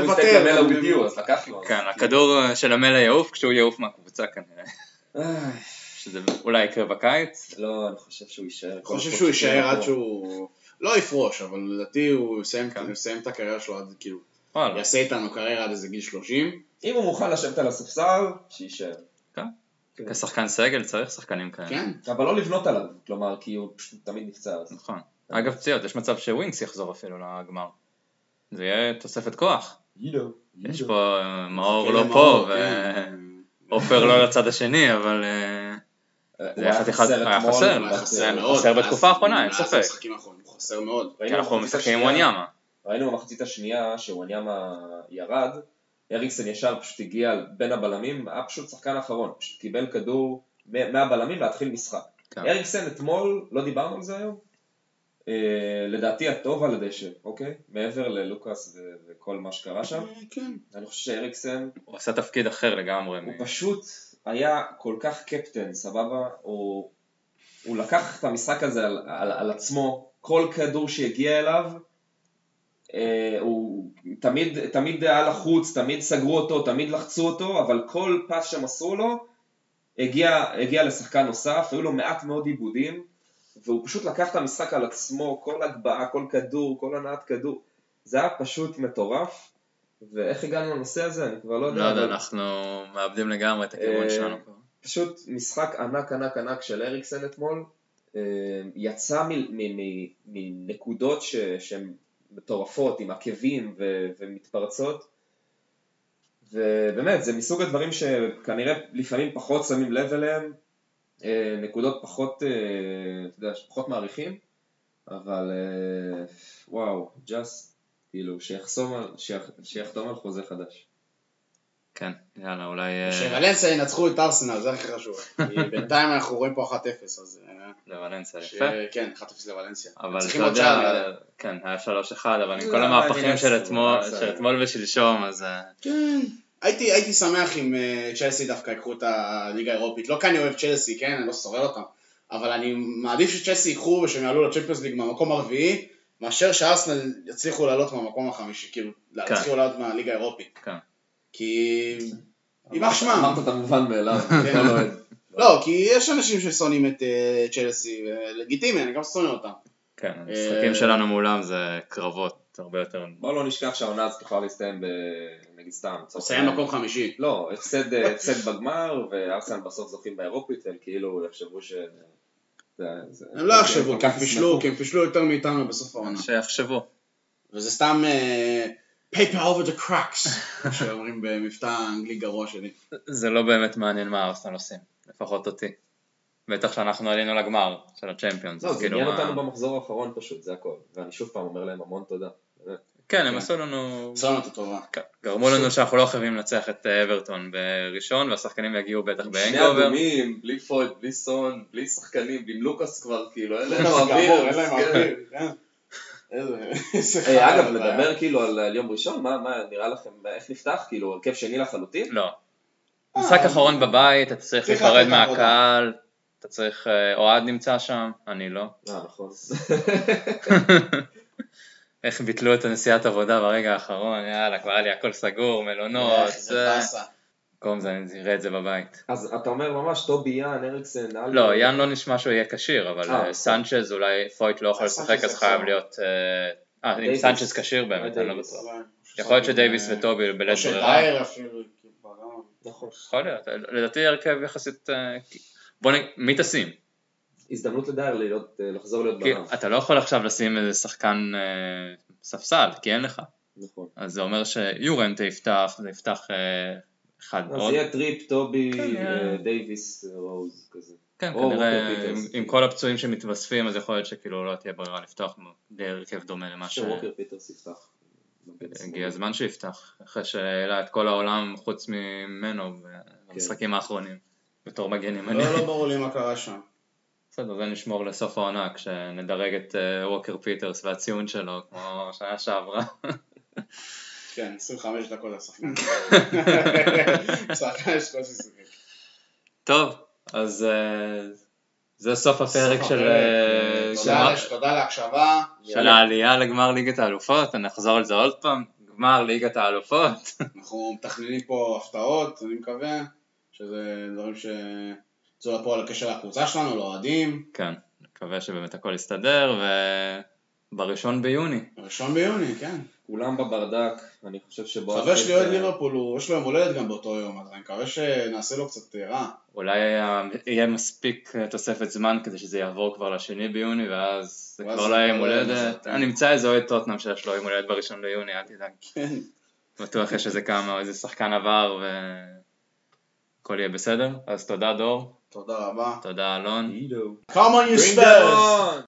נוותר.
take למלה you, אז לקחנו.
כן,
כאילו.
הכדור אה, של המלה יעוף כשהוא יעוף מהקבוצה כנראה. שזה אולי יקרה בקיץ.
לא, אני חושב שהוא יישאר.
אני חושב שהוא יישאר עד שהוא... לא יפרוש, אבל לדעתי הוא יסיים
כן.
את הקריירה שלו עד כאילו... יעשה איתנו קריירה עד איזה גיל 30.
אם הוא מוכן לשבת על הספסל, שיישאר.
כשחקן סגל צריך שחקנים כאלה.
כן.
אבל לא לבנות עליו, כלומר, כי הוא פשוט תמיד נפצע.
נכון. אגב פציעות, יש מצב שווינקס יחזור אפילו לגמר. זה יהיה תוספת כוח. יש פה אה, מאור לא פה,
כן.
ועופר לא לצד השני, אבל אה,
הוא
זה היה
חסר
היה
אתמול,
חסר,
הוא חסר מאוד.
חסר בתקופה האחרונה, אין ספק.
הוא חסר מאוד.
כי אנחנו משחקים עם וואניאמה.
ראינו במחצית השנייה שוואניאמה ירד, אריקסן ישר פשוט הגיע בין הבלמים, היה פשוט שחקן אחרון, פשוט קיבל כדור מהבלמים להתחיל משחק.
כן.
אריקסן אתמול, לא דיברנו על זה היום? אה, לדעתי הטוב על הדשא, אוקיי? מעבר ללוקאס ו- וכל מה שקרה שם.
כן.
אני חושב שאריקסן
הוא עשה תפקיד אחר לגמרי.
הוא
מ-
פשוט היה כל כך קפטן, סבבה? הוא, הוא לקח את המשחק הזה על, על, על עצמו, כל כדור שהגיע אליו, אה, הוא תמיד, תמיד היה לחוץ, תמיד סגרו אותו, תמיד לחצו אותו, אבל כל פס שמסרו לו הגיע, הגיע לשחקן נוסף, היו לו מעט מאוד עיבודים, והוא פשוט לקח את המשחק על עצמו, כל הגבהה, כל כדור, כל הנעת כדור, זה היה פשוט מטורף, ואיך הגענו לנושא הזה? אני כבר לא יודע.
לא יודע,
אבל
אנחנו מאבדים לגמרי את הכיוון
אה,
שלנו כבר.
פשוט משחק ענק ענק ענק של אריקסן אתמול, אה, יצא מנקודות ש- שהן מטורפות, עם עקבים ו- ומתפרצות, ובאמת, זה מסוג הדברים שכנראה לפעמים פחות שמים לב אליהם, אה, נקודות פחות, אתה יודע, פחות מעריכים, אבל וואו, ג'אסט, כאילו, שיחסום על- שיח- שיחתום על חוזה חדש.
כן, יאללה, אולי... אה,
שוולנסיה ינצחו את ארסנל, זה הכי חשוב. [LAUGHS] בינתיים אנחנו רואים פה 1-0, אז... אה,
לוולנסיה, יפה.
כן, 1-0 לוולנסיה.
אבל אתה יודע,
לי.
כן, היה 3-1, אבל עם
לא,
כל המהפכים
אני
של אתמול- ושלשום, אז... אה,
כן. הייתי, הייתי שמח אם אה, צ'לסי דווקא ייקחו את הליגה האירופית, לא כי אני אוהב צ'לסי, כן, אני לא שורד אותם, אבל אני מעדיף שצ'לסי ייקחו ושהם יעלו לצ'מפיונס ליג מהמקום הרביעי, מאשר שארסנל יצליחו לעלות מהמקום החמישי, כאילו,
כן.
יצליחו לעלות מהליגה האירופית.
כן.
כי... יימח שמם.
אמרת את המובן מאליו,
כן.
אוהד.
לא, כי יש אנשים ששונאים את אה, צ'לסי, ולגיטימי, אני גם שונא אותם.
כן, המשחקים
אה,
שלנו מולם זה קרבות הרבה יותר...
בוא לא נשכח שהעונה הזאת יכולה להסתיים ב... נגיד סתם. העניין.
מקום חמישי.
לא, הפסד, הפסד בגמר, וארסנל בסוף זוכים באירופית, הם כאילו יחשבו ש...
הם לא יחשבו, כי הם. פישלו, כי הם פישלו יותר מאיתנו בסוף העונה.
שיחשבו.
וזה סתם אה, paper over the cracks, שאומרים במבטא האנגלי גרוע שלי.
זה לא באמת מעניין מה ארסנל עושים, לפחות אותי. בטח שאנחנו עלינו לגמר של הצ'מפיונס.
לא, זה
כאילו
עניין אותנו במחזור האחרון פשוט, זה הכל. ואני שוב פעם אומר להם המון תודה.
כן, הם
כן.
עשו לנו...
עשו לנו את הטובה.
כן, גרמו לנו שאנחנו לא חייבים לנצח את אה, אברטון בראשון, והשחקנים יגיעו בטח
שני
באנגובר.
אדומים, בלי פויד, בלי סון, בלי שחקנים, בלי לוקאס כבר, כאילו, אין להם [LAUGHS] אוויר.
אין להם. אוויר, [LAUGHS] כן. איזה
אה, אגב,
זה
לדבר. כאילו על יום ראשון, מה מה נראה לכם, איך נפתח? כאילו, הרכב שני לחלוטין?
לא.
אה,
משחק אחרון בבית, אתה צריך להיפרד. מהקהל, אתה צריך... אוהד נמצא שם, אני לא.
אה, נכון. [LAUGHS]
איך ביטלו את הנסיעת עבודה ברגע האחרון, יאללה, כבר היה לי הכל סגור, מלונות,
איך זה. באסה.
במקום זה אני אראה את זה בבית.
אז אתה אומר ממש טובי יאן, אריקסן, אלו.
לא, יאן לא נשמע שהוא יהיה כשיר, אבל
אה,
אה, סנצ'ז אולי פויט לא יכול
אה,
לשחק אז. חייב להיות... אה, אה, אם. סנצ'ז כשיר באמת, אני לא. בטוח. יכול להיות שדייוויס
אה,
וטובי בלית
או
ברירה.
שדייר אפילו. כאילו, כבר לא-
נכון.
יכול להיות, לדעתי הרכב יחסית... אה, בוא נגיד, מי תשים?
הזדמנות לדייר להיות, אה, לחזור להיות
כי
בלם.
אתה לא יכול עכשיו לשים איזה שחקן אה, ספסל, כי אין לך.
נכון.
אז זה אומר שיורנטה יפתח, זה יפתח אה, אחד
אז
עוד.
יהיה טריפ, טובי,
כן,
אה. דייוויס, אה, רוז, כזה.
כן,
או
כנראה
ווקר
עם-
פיטרס.
עם כל הפצועים שמתווספים, אז יכול להיות שכאילו לא תהיה ברירה לפתוח בהרכב דומה למה
שווקר פיטרס יפתח.
שהגיע הזמן שיפתח, אחרי שהעלה את כל העולם חוץ ממנו במשחקים האחרונים, בתור מגן ימני.
לא, לא ברור לי מה קרה שם.
בסדר, זה נשמור לסוף העונה, כשנדרג את אה, ווקר פיטרס והציון שלו, כמו שהיה שעברה.
כן, 25 [LAUGHS] דקות לשחקן.
טוב, אז אה, זה סוף הפרק של... אה,
תודה להקשבה.
של העלייה לגמר ליגת האלופות, אני אחזור על זה עוד פעם, גמר ליגת האלופות.
אנחנו מתכננים פה הפתעות, אני מקווה, שזה דברים שיצאו לפועל לקשר לקבוצה שלנו, לאוהדים.
כן, מקווה שבאמת הכל יסתדר, ובראשון ביוני.
ראשון ביוני, כן.
כולם בברדק, אני חושב שבוא...
חבר שלי אוהד ליברפול, יש לו יום הולדת גם באותו יום, אז אני מקווה שנעשה לו קצת אה, רע.
אולי היה- יהיה מספיק אה, תוספת זמן כדי שזה יעבור כבר לשני ביוני, ואז זה כבר לא יהיה יום
לא
הולדת. אני אמצא איזה אוהד טוטנאם שיש לו יום הולדת בראשון ביוני, אל תדאג.
כן.
בטוח יש איזה כמה, איזה שחקן עבר, והכל יהיה בסדר. אז תודה דור,
תודה רבה.
תודה אלון.
אידו.
Come on you
Bring them
Spurs!
on!